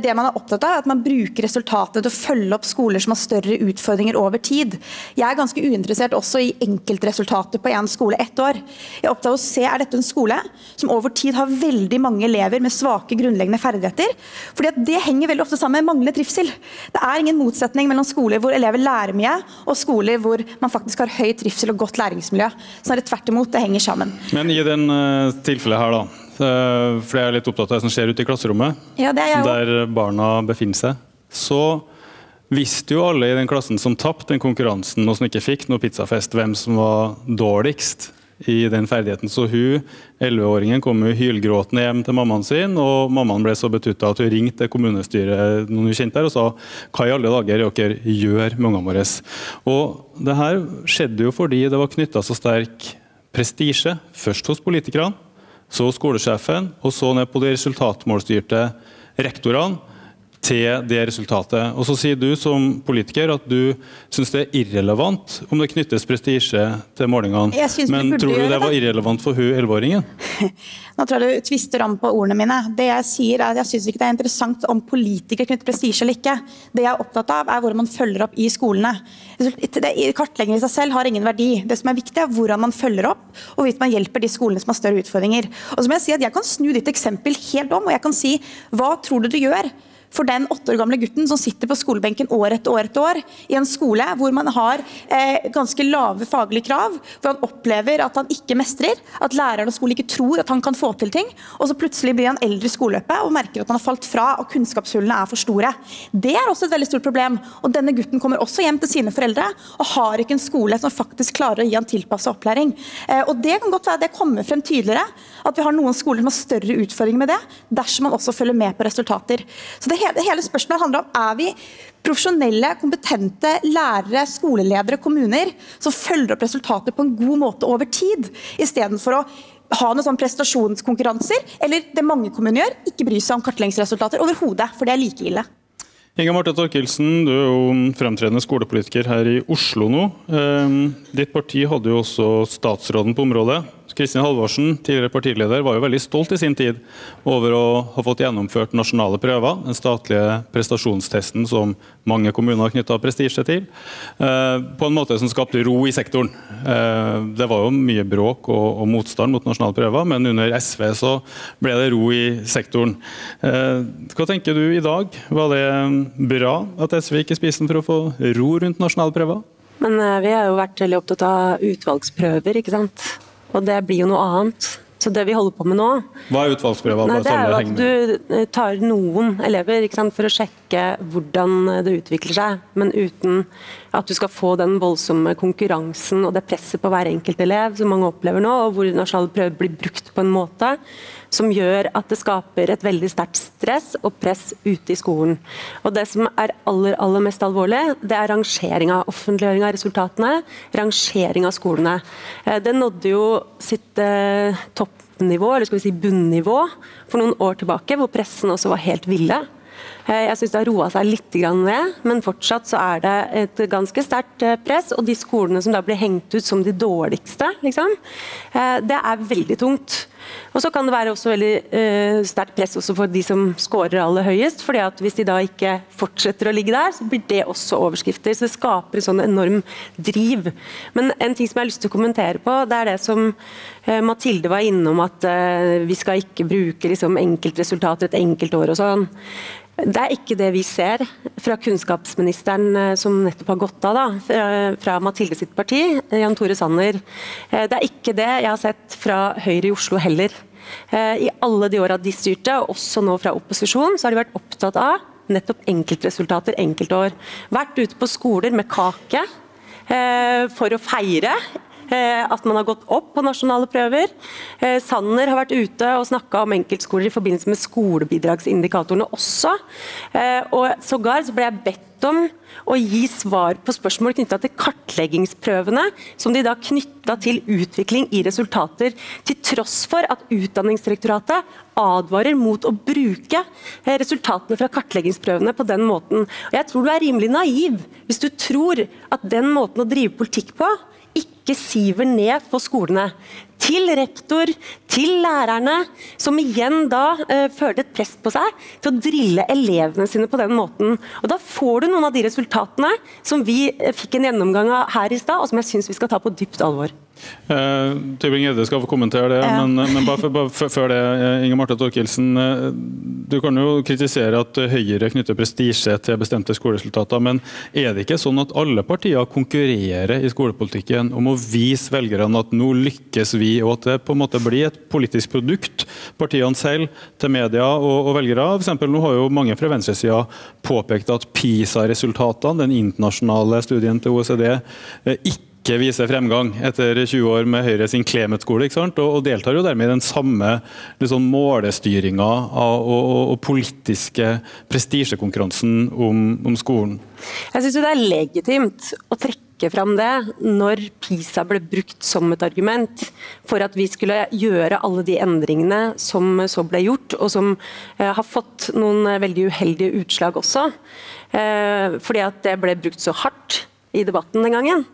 Det man er opptatt av, er at man bruker resultatene til å følge opp skoler som har større utfordringer over tid. Jeg er ganske uinteressert også i enkeltresultater på én skole ett år. Jeg er opptatt av å se er dette en skole som over tid har veldig mange elever med svake grunnleggende ferdigheter. Fordi at Det henger veldig ofte sammen med manglende trivsel. Det er ingen motsetning mellom skoler hvor elever lærer mye, og skoler hvor man faktisk har høy trivsel og godt læringsmiljø. Snarere tvert imot, det henger sammen. Men i den uh, tilfellet her, da. Uh, for jeg er litt opptatt av det som skjer ute i klasserommet, ja, der barna befinner seg. Så visste jo alle i den klassen som tapte den konkurransen og som ikke fikk noe pizzafest, hvem som var dårligst i den ferdigheten. Så hun, 11-åringen kom hylgråtende hjem til mammaen sin, og mammaen ble så betutta at hun ringte kommunestyret noen hun kjente der, og sa hva i alle dager dere gjør med ungene våre? Og det her skjedde jo fordi det var knytta så sterk prestisje, først hos politikerne, så hos skolesjefen, og så ned på de resultatmålstyrte rektorene til det resultatet. Og så sier du som politiker at du syns det er irrelevant om det knyttes prestisje til målingene. Men tror du det var irrelevant for hun 11-åringen? Nå tror jeg du tvister om på ordene mine. Det Jeg sier er at jeg syns ikke det er interessant om politikere knytter prestisje eller ikke. Det jeg er opptatt av, er hvordan man følger opp i skolene. Kartlegging i seg selv har ingen verdi. Det som er viktig, er hvordan man følger opp, og hvorvidt man hjelper de skolene som har større utfordringer. Og så må Jeg si at jeg kan snu ditt eksempel helt om, og jeg kan si hva tror du du gjør for den åtte år gamle gutten som sitter på skolebenken år etter år etter år i en skole hvor man har eh, ganske lave faglige krav, hvor han opplever at han ikke mestrer, at læreren og skolen ikke tror at han kan få til ting, og så plutselig blir han eldre i skoleløpet og merker at han har falt fra og kunnskapshullene er for store. Det er også et veldig stort problem. og Denne gutten kommer også hjem til sine foreldre og har ikke en skole som faktisk klarer å gi han tilpasset opplæring. Eh, og Det kan godt være det kommer frem tydeligere, at vi har noen skoler som har større utfordringer med det, dersom man også følger med på resultater. Så det hele, hele spørsmålet handler om er vi profesjonelle, kompetente lærere, skoleledere, kommuner som følger opp resultater på en god måte over tid, istedenfor å ha noen sånne prestasjonskonkurranser, eller det mange kommuner gjør, ikke bry seg om kartleggingsresultater overhodet, for det er like ille. Inga Marte Torkelsen, du er jo fremtredende skolepolitiker her i Oslo nå. Ehm, ditt parti hadde jo også statsråden på området. Kristin Halvorsen, tidligere partileder, var jo veldig stolt i sin tid over å ha fått gjennomført nasjonale prøver, den statlige prestasjonstesten som mange kommuner har knytta prestisje til, eh, på en måte som skapte ro i sektoren. Eh, det var jo mye bråk og, motstand mot nasjonale prøver, men under SV så ble det ro i sektoren. Eh, hva tenker du i dag? Var det bra at SV gikk i spissen for å få ro rundt nasjonale prøver? Men vi har jo vært veldig opptatt av utvalgsprøver, ikke sant. Og det blir jo noe annet. Så det vi holder på med nå Hva er utvalgsprøver? Nei, det er jo at du eh, tar noen elever sant, for å sjekke hvordan det utvikler seg, men uten at du skal få den voldsomme konkurransen og det presset på hver enkelt elev som mange opplever nå, og hvor nasjonale prøver blir brukt på en måte som gjør at det skaper et veldig sterkt stress og press ute i skolen. Og Det som er aller, aller mest alvorlig, det er rangeringa. Offentliggjøring av resultatene, rangering av skolene. Eh, Det nådde jo sitt eh, toppnivå, eller skal vi si bunnivå, for noen år tilbake, hvor pressen også var helt ville. Eh, Jeg syns det har roa seg litt ned, men fortsatt så er det et ganske sterkt eh, press. Og de skolene som da blir hengt ut som de dårligste, liksom, eh, det er veldig tungt. Og så kan det være også veldig eh, sterkt press også for de som scorer aller høyest. fordi at Hvis de da ikke fortsetter å ligge der, så blir det også overskrifter. Så det skaper en sånn enorm driv. Men en ting som jeg har lyst til å kommentere på, det er det som Mathilde var innom, at vi skal ikke bruke liksom, enkeltresultater et enkelt år og sånn. Det er ikke det vi ser fra kunnskapsministeren eh, som nettopp har gått av, da, fra, Mathilde sitt parti, eh, Jan Tore Sanner. Eh, Det er ikke det jeg har sett fra Høyre i Oslo heller. I alle de åra de styrte, og også nå fra opposisjon, så har de vært opptatt av nettopp enkeltresultater enkeltår. Vært ute på skoler med kake for å feire at man har gått opp på nasjonale prøver. Eh, Sanner har vært ute og snakka om enkeltskoler i forbindelse med skolebidragsindikatorene også. Eh, Og sågar så ble jeg bedt om å gi svar på spørsmål knytta til kartleggingsprøvene, som de da knytta til utvikling i resultater, til tross for at Utdanningsdirektoratet advarer mot å bruke eh, resultatene fra kartleggingsprøvene på den måten. Og jeg tror du er rimelig naiv hvis du tror at den måten å drive politikk på ikke siver ned på skolene. Til rektor, til lærerne, som igjen da eh, følte et press på seg til å drille elevene sine på den måten. Og Da får du noen av de resultatene som vi eh, fikk en gjennomgang av her i stad, og som jeg syns vi skal ta på dypt alvor. Eh, Tybring-Gjedde skal få kommentere det, Ja. men, men bare, for, bare før det, Inge Inger Marte Thorkildsen. eh, Du kan jo kritisere at Høyre knytter prestisje til bestemte skoleresultater, men er det ikke sånn at alle partier konkurrerer i skolepolitikken om å vise velgerne at nå lykkes vi, og at det på en måte blir et politisk produkt, partiene selv, til media og, og velgere? For eksempel, nå har jo mange fra venstresida påpekt at PISA-resultatene, den internasjonale studien til OECD, eh, ikke ikke viser fremgang etter 20 år med Høyre sin Clemet-skole. Og, og deltar jo dermed i den samme liksom, målestyringa og, og, og politiske prestisjekonkurransen om, om skolen. Jeg syns det er legitimt å trekke fram det når PISA ble brukt som et argument for at vi skulle gjøre alle de endringene som så ble gjort, og som eh, har fått noen eh, veldig uheldige utslag også. Eh, fordi at det ble brukt så hardt i debatten den gangen.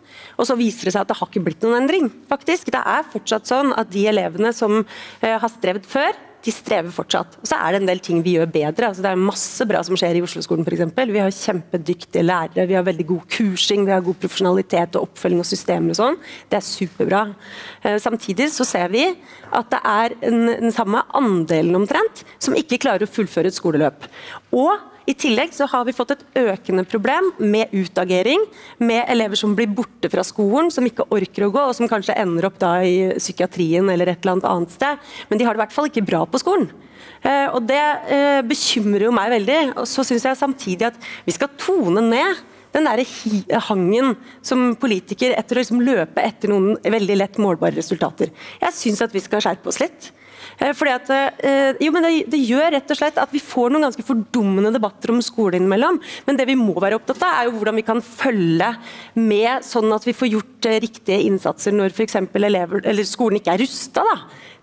Og så viser det seg at det har ikke blitt noen endring. faktisk. Det er fortsatt sånn at de elevene som har strevd før, de strever fortsatt. Og så er det en del ting vi gjør bedre. Altså, det er masse bra som skjer i Oslo-skolen f.eks. Vi har kjempedyktige lærere, vi har veldig god kursing, vi har god profesjonalitet og oppfølging og systemer og sånn. Det er superbra. Eh, samtidig så ser vi at det er en, den samme andelen omtrent som ikke klarer å fullføre et skoleløp. Og i tillegg så har vi fått et økende problem med utagering, med elever som blir borte fra skolen, som ikke orker å gå, og som kanskje ender opp da i psykiatrien eller et eller annet sted. Men de har det i hvert fall ikke bra på skolen. Eh, og Det eh, bekymrer jo meg veldig. Og så syns jeg samtidig at vi skal tone ned den der hangen som politiker etter å liksom løpe etter noen veldig lett målbare resultater. Jeg syns at vi skal skjerpe oss litt. Eh, Fordi at, eh, jo, men det, det gjør rett og slett at vi får noen ganske fordummende debatter om skole innimellom. Men det vi må være opptatt av, er jo hvordan vi kan følge med, sånn at vi får gjort eh, riktige innsatser når f.eks. skolen ikke er rusta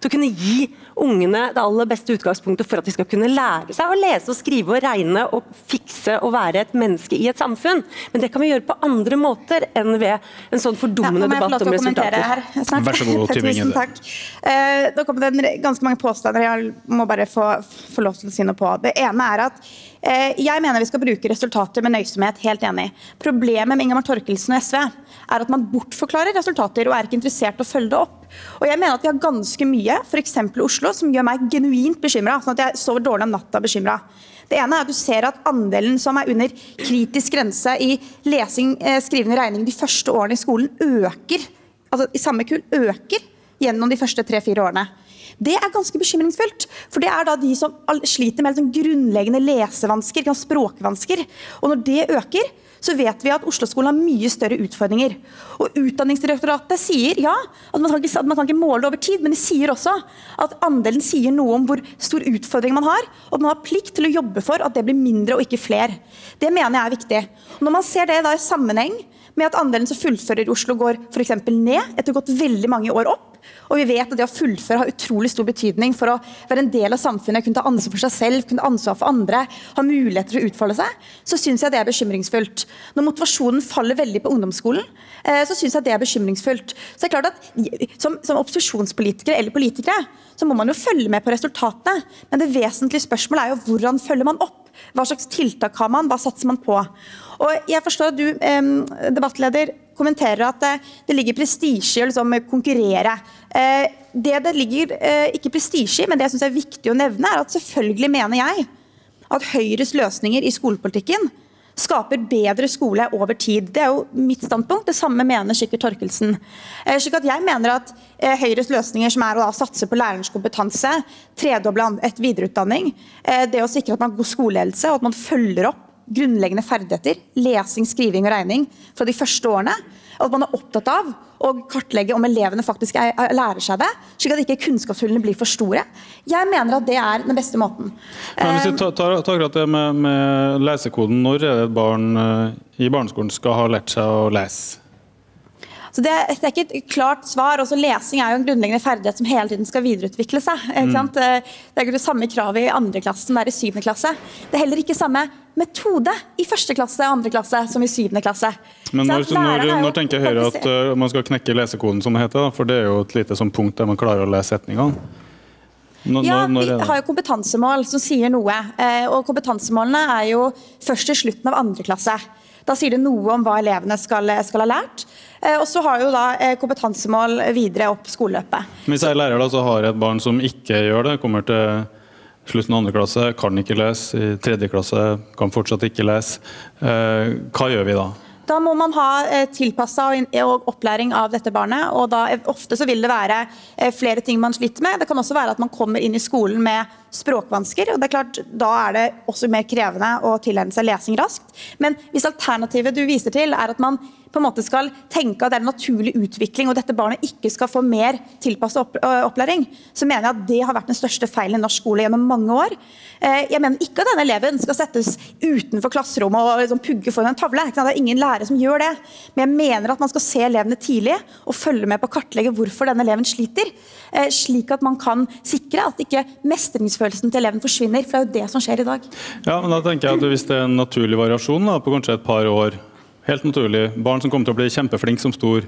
til å kunne gi ungene det aller beste utgangspunktet for at de skal kunne lære seg å lese og skrive og regne og fikse og være et menneske i et samfunn. Men det kan vi gjøre på andre måter enn ved en sånn fordummende Ja, debatt om resultater. her snart. Vær så god, Tusen takk. Eh, da kom det en ganske mange påstander jeg må bare få, få lov til å si noe på. Det ene er at jeg mener vi skal bruke resultater med nøysomhet. Helt enig. Problemet med Ingemar Torkelsen og SV er at man bortforklarer resultater og er ikke interessert i å følge det opp. Og jeg mener at vi har ganske mye, f.eks. Oslo, som gjør meg genuint bekymra. Sånn at jeg sover dårlig om natta bekymra. Det ene er at du ser at andelen som er under kritisk grense i lesing, eh, skrivende regning de første årene i skolen, øker. Altså i samme kull øker gjennom de første tre-fire årene. Det er ganske bekymringsfullt. For det er da de som sliter med sånn grunnleggende lesevansker, språkvansker. Og når det øker, så vet vi at Oslo-skolen har mye større utfordringer. Og Utdanningsdirektoratet sier ja, at man, kan ikke, at man kan ikke måle det over tid, men de sier også at andelen sier noe om hvor stor utfordring man har, og at man har plikt til å jobbe for at det blir mindre og ikke flere. Det mener jeg er viktig. Og når man ser det da i sammenheng med at andelen som fullfører i Oslo går f.eks. ned, etter å ha gått veldig mange år opp, og vi vet at det å fullføre har utrolig stor betydning for å være en del av samfunnet, kunne ta ansvar for seg selv, kunne ta ansvar for andre, ha muligheter til å utfolde seg, så syns jeg det er bekymringsfullt. Når motivasjonen faller veldig på ungdomsskolen, eh, så syns jeg det er bekymringsfullt. Så det er klart at Som, som opposisjonspolitikere eller politikere så må man jo følge med på resultatene, men det vesentlige spørsmålet er jo hvordan følger man opp? Hva slags tiltak har man, hva satser man på? Og jeg forstår at du, debattleder, kommenterer at det ligger prestisje i å liksom konkurrere. Eh, det det ligger eh, ikke prestisje i, men det jeg synes er viktig å nevne, er at selvfølgelig mener jeg at Høyres løsninger i skolepolitikken skaper bedre skole over tid. Det er jo mitt standpunkt. Det samme mener sikkert Torkelsen. Eh, slik at jeg mener at Høyres løsninger, som er å satse på lærerens kompetanse, tredoble et videreutdanning, det å sikre at man har god skoleledelse og at man følger opp grunnleggende ferdigheter, lesing, skriving og regning, fra de første årene. At man er opptatt av å kartlegge om elevene faktisk er, er, lærer seg det, slik at ikke kunnskapshullene blir for store. Jeg mener at det er den beste måten. Men hvis vi tar, tar, tar akkurat det med, med, lesekoden, når er det et barn uh, i barneskolen skal ha lært seg å lese? Så det, det, er ikke et klart svar. Også lesing er jo en grunnleggende ferdighet som hele tiden skal videreutvikle seg. Mm. Det er ikke det samme kravet i andre klasse som det er i syvende klasse. Det er heller ikke samme metode i første klasse og andre klasse som i syvende klasse. Men når, når, når tenker Høyre at uh, man skal knekke lesekoden, som det heter? Da? For det er jo et lite sånn punkt der man klarer å lese setningene. Når, ja, Vi har jo kompetansemål som sier noe. Eh, og Kompetansemålene er jo først i slutten av andre klasse. Da sier det noe om hva elevene skal, skal ha lært. Eh, og så har jo da eh, kompetansemål videre opp skoleløpet. Hvis jeg lærer da, så har jeg et barn som ikke gjør det, kommer til slutten av andre klasse, kan ikke lese, i tredje klasse kan fortsatt ikke lese. Eh, hva gjør vi da? Da må man ha tilpassa og opplæring av dette barnet. og da, Ofte så vil det være eh, flere ting man sliter med. Det kan også være at man kommer inn i skolen med språkvansker. og det er klart, Da er det også mer krevende å tilegne seg lesing raskt. Men hvis alternativet du viser til er at man på en måte skal tenke at det er en naturlig utvikling og dette barnet ikke skal få mer tilpasset opplæring, så mener jeg at det har vært den største feilen i norsk skole gjennom mange år. Eh, jeg mener ikke at denne eleven skal settes utenfor klasserommet og liksom pugge foran en tavle. Det er ingen lærere som gjør det. Men jeg mener at man skal se elevene tidlig og følge med på å kartlegge hvorfor denne eleven sliter. Eh, slik at man kan sikre at ikke mestringsfølelsen til eleven forsvinner. For det er jo det som skjer i dag. Ja, men da tenker jeg at Hvis det er en naturlig variasjon da, på kanskje et par år Helt naturlig. Barn som kommer til å bli kjempeflinke som stor.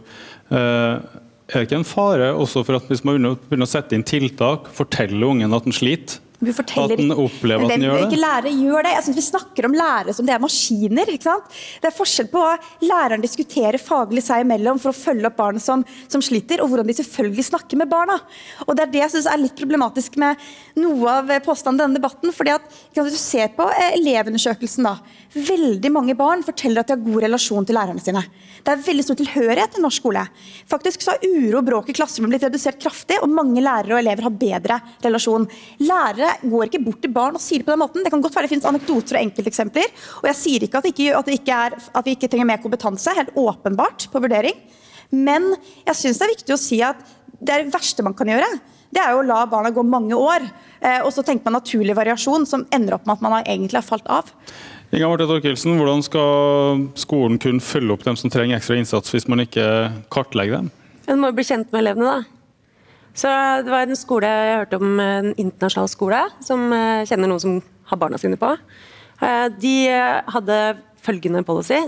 Eh, er det ikke en fare også for at hvis man begynner å sette inn tiltak, fortelle ungen at den sliter, vi forteller, at den opplever at den gjør det? Ikke lærere gjør det. Jeg synes Vi snakker om lærere som det er maskiner. ikke sant? Det er forskjell på hva læreren diskuterer faglig seg imellom for å følge opp barn som, som, sliter, og hvordan de selvfølgelig snakker med barna. Og Det er det jeg synes er litt problematisk med noe av påstanden i denne debatten. fordi at Hvis du ser på eh, elevundersøkelsen, da. Veldig mange barn forteller at de har god relasjon til lærerne sine. Det er veldig stor tilhørighet i norsk skole. Faktisk så har uro og bråk i klasserommet blitt redusert kraftig, og mange lærere og elever har bedre relasjon. Lærere går ikke bort til barn og sier det på den måten. Det kan godt være det finnes anekdoter og enkelteksempler. Og jeg sier ikke at, ikke, at, ikke er, at, vi ikke trenger mer kompetanse, helt åpenbart på vurdering. Men jeg syns det er viktig å si at det verste man kan gjøre, det er jo å la barna gå mange år. Eh, og så tenker man naturlig variasjon, som ender opp med at man egentlig har falt av. Inga Marte Torkelsen, Hvordan skal skolen kunne følge opp dem som trenger ekstra innsats, hvis man ikke kartlegger dem? Man må jo bli kjent med elevene, da. Så Det var en skole jeg hørte om, en internasjonal skole, som eh, kjenner noen som har barna sine på. Eh, de hadde følgende policy.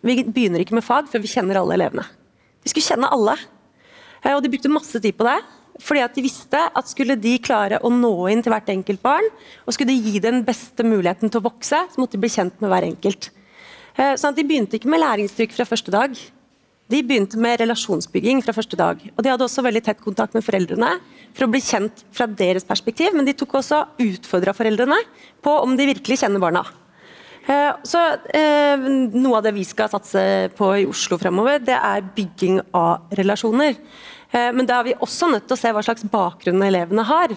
Vi begynner ikke med fag før vi kjenner alle elevene. Vi skulle kjenne alle. Eh, og de brukte masse tid på det. Fordi at de visste at skulle de klare å nå inn til hvert enkelt barn, og skulle de gi den beste muligheten til å vokse, så måtte de bli kjent med hver enkelt. Sånn at De begynte ikke med læringstrykk fra første dag. De begynte med relasjonsbygging fra første dag. Og De hadde også veldig tett kontakt med foreldrene for å bli kjent fra deres perspektiv, men de tok også utfordra foreldrene på om de virkelig kjenner barna. Eh, så eh, Noe av det vi skal satse på i Oslo fremover, det er bygging av relasjoner. Eh, men da er vi også nødt til å se hva slags bakgrunn elevene har.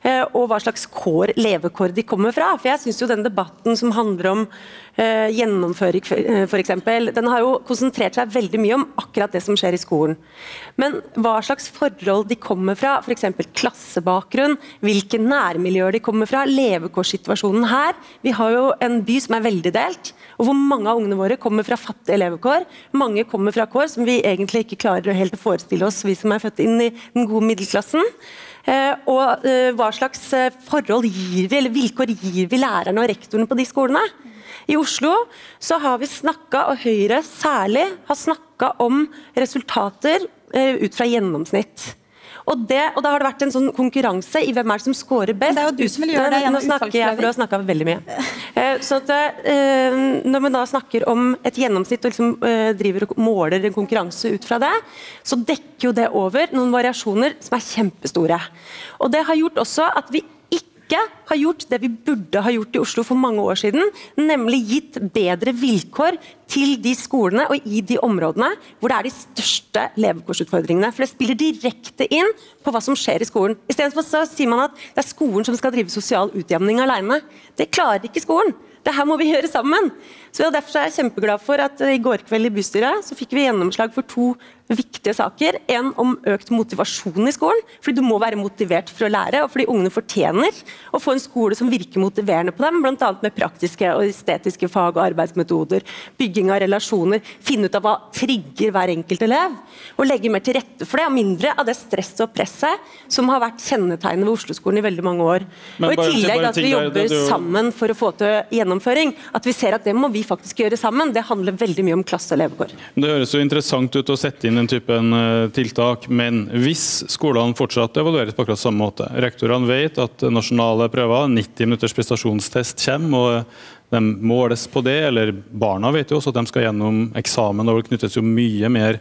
Eh, og hva slags kår, levekår de kommer fra. For jeg synes jo den debatten som handler om uh, gjennomføring f.eks., den har jo konsentrert seg veldig mye om akkurat det som skjer i skolen. Men hva slags forhold de kommer fra, f.eks. klassebakgrunn, hvilke nærmiljøer de kommer fra, levekårssituasjonen her. Vi har jo en by som er veldig delt, og hvor mange av ungene våre kommer fra fattige levekår. Mange kommer fra kår som vi egentlig ikke klarer helt å forestille oss, vi som er født inn i den gode middelklassen. Eh, og eh, hva slags eh, forhold gir vi, eller vilkår gir vi lærerne og rektorene på de skolene? I Oslo så har vi snakka, og Høyre særlig, har snakka om resultater ut fra gjennomsnitt. Og, det, og da har det vært en sånn konkurranse i hvem er det som scorer best. det er jo du som vil gjøre det Nå snakker jeg, for du har snakka veldig mye. så at, Når man da snakker om et gjennomsnitt og liksom, driver og måler en konkurranse ut fra det, så dekker jo det over noen variasjoner som er kjempestore. Og Det har gjort også at vi ikke har gjort det vi burde ha gjort i Oslo for mange år siden, nemlig gitt bedre vilkår til de skolene og i de områdene hvor det er de største levekårsutfordringene. For det spiller direkte inn på hva som skjer i skolen. Istedenfor sier man at det er skolen som skal drive sosial utjevning alene. Det klarer ikke skolen. Det her må vi gjøre sammen. Så Derfor er jeg kjempeglad for at i går kveld i bystyret så fikk vi gjennomslag for to viktige saker. En om økt motivasjon i skolen, fordi du må være motivert for å lære. Og fordi ungene fortjener å få en skole som virker motiverende på dem, bl.a. med praktiske og estetiske fag og arbeidsmetoder. Bygging av relasjoner. Finne ut av hva trigger hver enkelt elev. Og legge mer til rette for det, og mindre av det stresset og presset som har vært kjennetegnet ved Oslo-skolen i veldig mange år. Men og i tillegg at vi jobber der, jo... sammen for å få til gjennomføring. At vi ser at det må vi faktisk gjøre sammen. Det handler veldig mye om klasse og levekår. Det høres jo interessant ut å sette inn den typen eh, tiltak, men hvis skolene fortsatt evalueres på akkurat samme måte Rektorene vet at nasjonale prøver, 90 minutters prestasjonstest kommer, og de måles på det, eller barna vet jo også at de skal gjennom eksamen, og det knyttes jo mye mer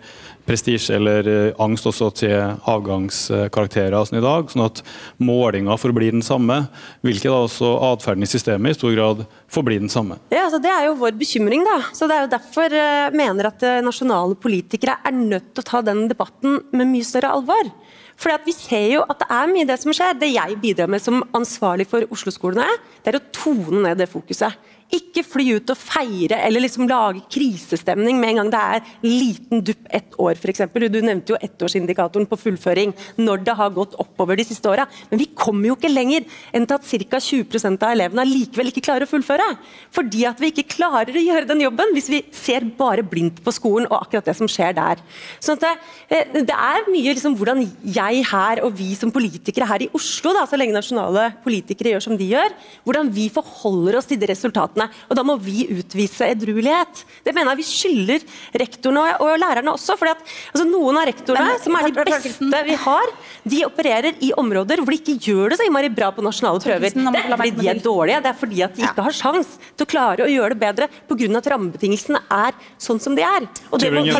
prestisje eller eh, angst også til avgangskarakterer sånn i dag, sånn at målinga forblir den samme, hvilket da også atferden i systemet i stor grad forblir den samme. Ja, altså Det er jo vår bekymring. da. Så Det er jo derfor jeg uh, mener at uh, nasjonale politikere er nødt til å ta den debatten med mye større alvor. Fordi at Vi ser jo at det er mye det som skjer. Det jeg bidrar med som ansvarlig for Oslo-skolene, det er å tone ned det fokuset. Ikke fly ut og feire eller liksom lage krisestemning med en gang det er liten dupp ett år, f.eks. Du nevnte jo ettårsindikatoren på fullføring når det har gått oppover de siste åra. Men vi kommer jo ikke lenger enn til at ca. 20% av elevene likevel ikke klarer å fullføre. Fordi at vi ikke klarer å gjøre den jobben hvis vi ser bare blindt på skolen og akkurat det som skjer der. Sånn det, eh, det, er mye liksom hvordan jeg her og vi som politikere her i Oslo, da, så lenge nasjonale politikere gjør som de gjør, hvordan vi forholder oss til de resultatene resultatene. Og da må vi utvise edruelighet. Det mener jeg vi skylder rektorene og, og lærerne også. fordi at altså, Noen av rektorene, Men, som er de beste vi har, de opererer i områder hvor de ikke gjør det så innmari bra på nasjonale prøver. Det er fordi de er dårlige, det er fordi at de ikke har sjans til å klare å gjøre det bedre pga. at rammebetingelsene er sånn som de er. Og det må, det,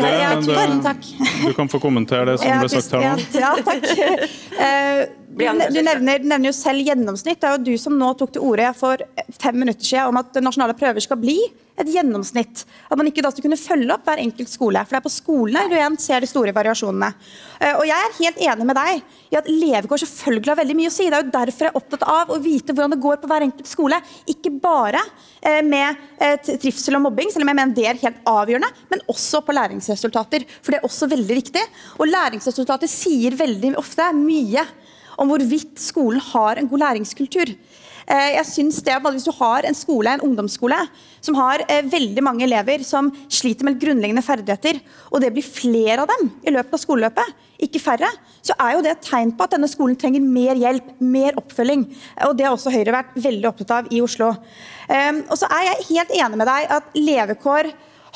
du kan få kommentere det som ble sagt her nå. Ja, takk. Du, du nevner, nevner, jo selv gjennomsnitt. Det er jo du som nå tok til orde for fem minutter siden om at nasjonale prøver skal bli et gjennomsnitt. At man ikke da skal kunne følge opp hver enkelt skole. For det er på skolene du igjen ser de store variasjonene. Eh, og jeg er helt enig med deg i at levekår selvfølgelig har veldig mye å si. Det er jo derfor jeg er opptatt av å vite hvordan det går på hver enkelt skole. Ikke bare eh, med eh, trivsel og mobbing, selv om jeg mener det er helt avgjørende, men også på læringsresultater. For det er også veldig viktig. Og læringsresultater sier veldig ofte mye om hvorvidt skolen har en god læringskultur. Eh, jeg synes det, Hvis du har en skole, en ungdomsskole som har eh, veldig mange elever som sliter med grunnleggende ferdigheter, og det blir flere av dem i løpet av skoleløpet, ikke færre, så er jo det et tegn på at denne skolen trenger mer hjelp, mer oppfølging. Og Det har også Høyre vært veldig opptatt av i Oslo. Eh, og så er jeg helt enig med deg at levekår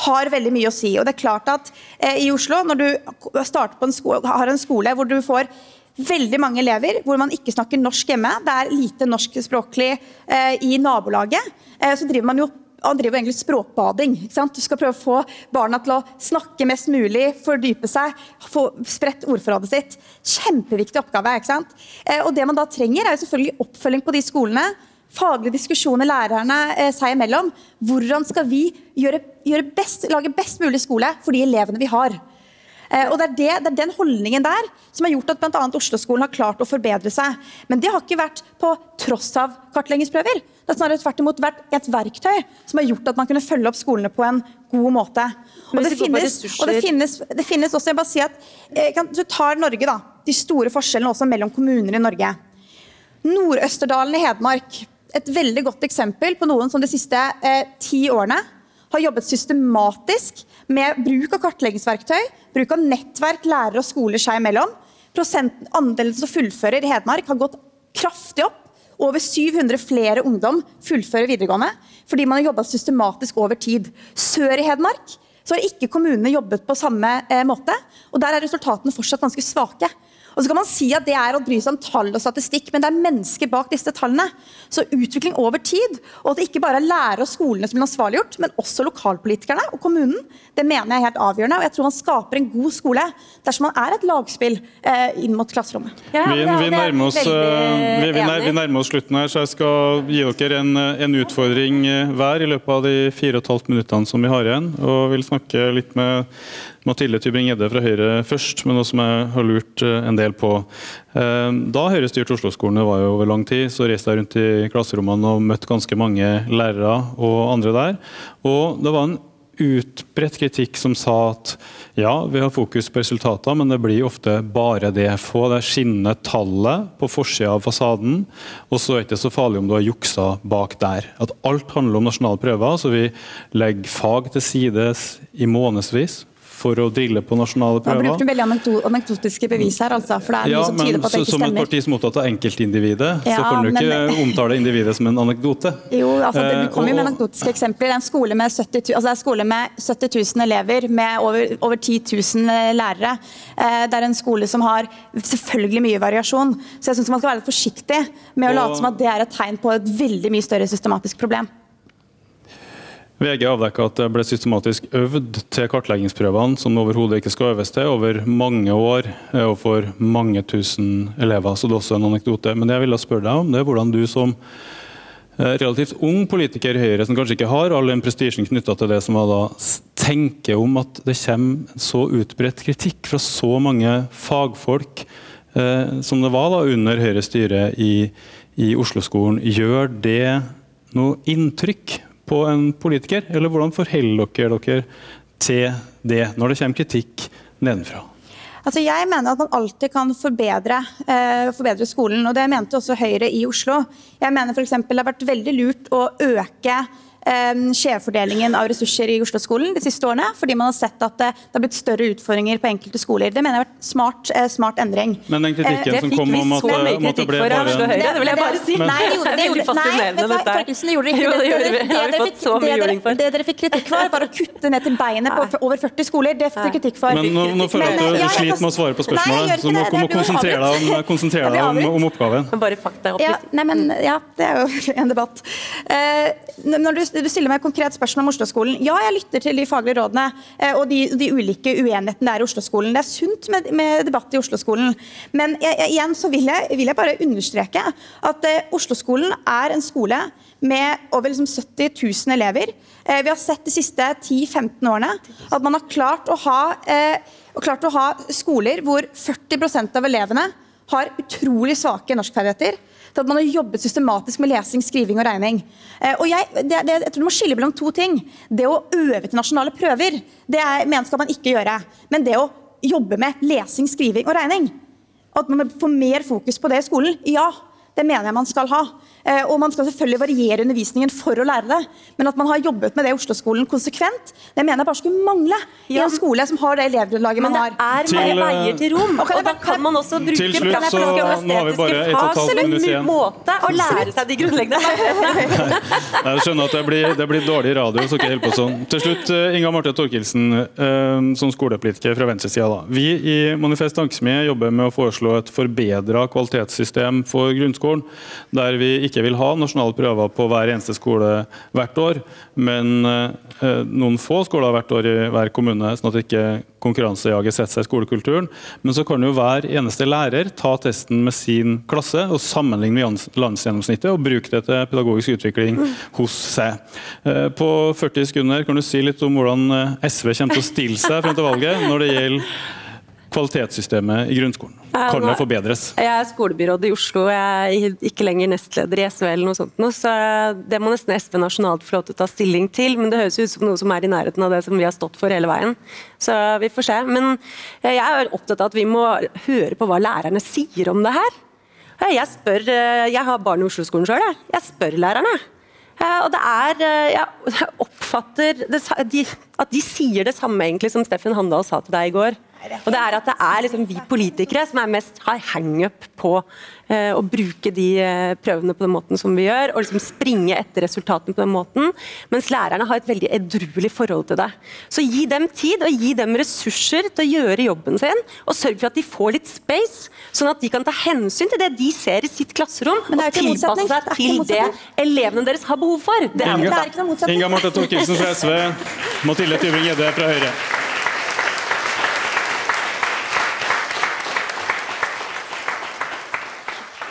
har veldig mye å si. Og det er klart at i Oslo, når du starter på en skole, har en skole hvor du får veldig mange elever hvor man ikke snakker norsk hjemme. Det er lite norskspråklig eh, i nabolaget. Eh, så driver man jo han driver egentlig språkbading. Du skal prøve å få barna til å snakke mest mulig, fordype seg, få spredt ordforrådet sitt. Kjempeviktig oppgave. ikke sant? Eh, og Det man da trenger, er jo selvfølgelig oppfølging på de skolene. Faglige diskusjoner lærerne eh, seg imellom. Hvordan skal vi gjøre, gjøre best, lage best mulig skole for de elevene vi har? Eh, og det er, det, det er, den holdningen der som har gjort at bl.a. Oslo-skolen har klart å forbedre seg. Men det har ikke vært på tross av kartleggingsprøver. Det har snarere tvert imot vært et verktøy som har gjort at man kunne følge opp skolene på en god måte. Og det, finnes, og det, finnes, det finnes, også, jeg bare si at eh, kan, Du tar Norge, da. De store forskjellene også mellom kommuner i Norge. Nord-Østerdalen i Hedmark, et veldig godt eksempel på noen som de siste eh, ti årene har jobbet systematisk med bruk av kartleggingsverktøy, bruk av nettverk lærere og skoler seg imellom. Andelen som fullfører i Hedmark har gått kraftig opp. Over 700 flere ungdom fullfører videregående fordi man har jobba systematisk over tid. Sør i Hedmark så har ikke kommunene jobbet på samme eh, måte, og der er resultatene fortsatt ganske svake. Og så kan man si at Det er å bry seg om tall og statistikk, men det er mennesker bak disse tallene. Så utvikling over tid, og at det ikke bare er lærere og skolene som blir ansvarliggjort, men også lokalpolitikerne og kommunen, det mener jeg er helt avgjørende. og Jeg tror man skaper en god skole dersom man er et lagspill eh, inn mot klasserommet. Ja, vi, vi, nærmer oss, eh, vi, vi, nærmer oss, slutten her, så jeg skal gi dere en, en utfordring eh, hver i løpet av de fire og et halvt minuttene som vi har igjen. og vil snakke litt med Mathilde Tybring-Gjedde fra Høyre først, men noe som jeg har lurt eh, en del på. Eh, da Høyre styrte Oslo-skolene var jo over lang tid, så reiste jeg rundt i klasserommene og møtte ganske mange lærere og andre der. Og det var en utbredt kritikk som sa at ja, vi har fokus på resultater, men det blir ofte bare det. Få det skinnende tallet på forsida av fasaden, og så er det ikke så farlig om du har juksa bak der. At alt handler om nasjonale prøver, så vi legger fag til sides i månedsvis for å drille på nasjonale prøver. Man bruker veldig anekdotiske bevis her, altså, for det er ja, noe som tyder på at det ikke stemmer. Som et parti som er opptatt av enkeltindividet, ja, så kan du ikke omtale individet som en anekdote. Jo, altså, Du kommer jo med anekdotiske eksempler. Det er en skole med 70 000, altså, det skole med 70 000 elever med over, over 10 000 eh, lærere. Eh, det er en skole som har selvfølgelig mye variasjon. Så jeg syns man skal være litt forsiktig med å late som at det er et tegn på et veldig mye større systematisk problem. VG avdekka at det ble systematisk øvd til kartleggingsprøvene som overhodet ikke skal øves til, over mange år eh, og for mange tusen elever. Så det er også en anekdote. Men det jeg ville spørre deg om, det er hvordan du som eh, relativt ung politiker i Høyre, som kanskje ikke har all den prestisjen knytta til det som var da, tenker om at det kommer så utbredt kritikk fra så mange fagfolk eh, som det var da under Høyres styre i, i Oslo-skolen. Gjør det noe inntrykk på en politiker? Eller hvordan forholder dere dere til det, når det kommer kritikk nedenfra? Altså jeg mener at man alltid kan forbedre, eh, forbedre, skolen, og det mente også Høyre i Oslo. Jeg mener f.eks. det har vært veldig lurt å øke skjevfordelingen av ressurser i Oslo-skolen de siste årene, fordi man har sett at det, det har blitt større utfordringer på enkelte skoler. Det mener jeg har vært smart, eh, smart endring. Men den kritikken eh, som kom om at, om at det ble bare Oslo Høyre, det vil jeg bare si. Nei, det gjorde, det gjorde, nei, du hva, Torkelsen, det gjorde ikke. Det, det, det, det dere fikk kritikk for, var å kutte ned til beinet på over 40 skoler. Det fikk dere kritikk for. Men nå, nå føler jeg at du sliter med å svare på spørsmålet, så du må du konsentrere deg om, om, oppgaven. Bare fakta opp ja, nei, men, ja, det er jo en debatt. Når du, du stiller meg konkret spørsmål om Oslo-skolen. Ja, jeg lytter til de faglige rådene eh, og de, de ulike uenighetene der i Oslo-skolen. Det er sunt med, med debatt i Oslo-skolen. Men jeg, jeg, igjen så vil jeg, vil jeg, bare understreke at eh, Oslo-skolen er en skole med over liksom 70 000 elever. Eh, vi har sett de siste 10-15 årene at man har klart å ha, eh, klart å ha skoler hvor 40% av elevene har utrolig svake norskferdigheter til at man har jobbet systematisk med lesing, skriving og regning. Eh, og jeg, det, det, jeg tror du må skille mellom to ting. Det å øve til nasjonale prøver det er, mener skal man ikke gjøre. Men det å jobbe med lesing, skriving og regning, at man får mer fokus på det i skolen, ja. Det mener jeg man skal ha. Eh, og Man skal selvfølgelig variere undervisningen for å lære det, men at man har jobbet med det i Oslo-skolen konsekvent, det mener jeg bare skulle mangle i en skole som har det elevgrunnlaget man har. Men det er mange veier til rom, og, og da kan man også bruke til slutt, så, nå har vi bare et og et halvt minutt igjen. måte å lære seg de grunnleggende Jeg skjønner at det blir, det blir dårlig radio, så ikke helt på sånn. Til slutt, eh, Inga Marte Torkelsen, eh, som skolepolitiker fra venstresida. Vi i Manifest Tankesmie jobber med å foreslå et forbedra kvalitetssystem for grunnskolen, der vi ikke ikke vil ha nasjonale prøver på hver eneste skole hvert år, men eh, noen få skoler hvert år i hver kommune, sånn at ikke konkurransejaget setter seg i skolekulturen. Men så kan jo hver eneste lærer ta testen med sin klasse og sammenligne med landsgjennomsnittet og bruke det til pedagogisk utvikling hos seg. Eh, på 40 sekunder kan du si litt om hvordan eh, SV kommer til å stille seg frem til valget når det gjelder kvalitetssystemet i grunnskolen. Kan det forbedres? Jeg er skolebyråd i Oslo, jeg er ikke lenger nestleder i SV eller noe sånt. Så det må nesten SV nasjonalt få lov til å ta stilling til, men det høres ut som noe som er i nærheten av det som vi har stått for hele veien. Så vi får se. Men jeg er opptatt av at vi må høre på hva lærerne sier om det her. Jeg spør, jeg har barn i Oslo-skolen sjøl, jeg. jeg spør lærerne. Og det er Jeg oppfatter det, at de sier det samme egentlig som Steffen Handal sa til deg i går. Og det er at det er liksom vi politikere som er mest har hangup på eh, å bruke de eh, prøvene på den måten som vi gjør, og liksom springe etter resultatene på den måten, mens lærerne har et veldig edruelig forhold til det. Så gi dem tid, og gi dem ressurser til å gjøre jobben sin, og sørg for at de får litt space, sånn at de kan ta hensyn til det de ser i sitt klasserom, og tilpasse seg til det elevene deres har behov for. Det er, Inga, det er ikke noe motsetning. Inga Marte Thorkildsen fra SV, Mathilde Tybring-Gjedde fra Høyre.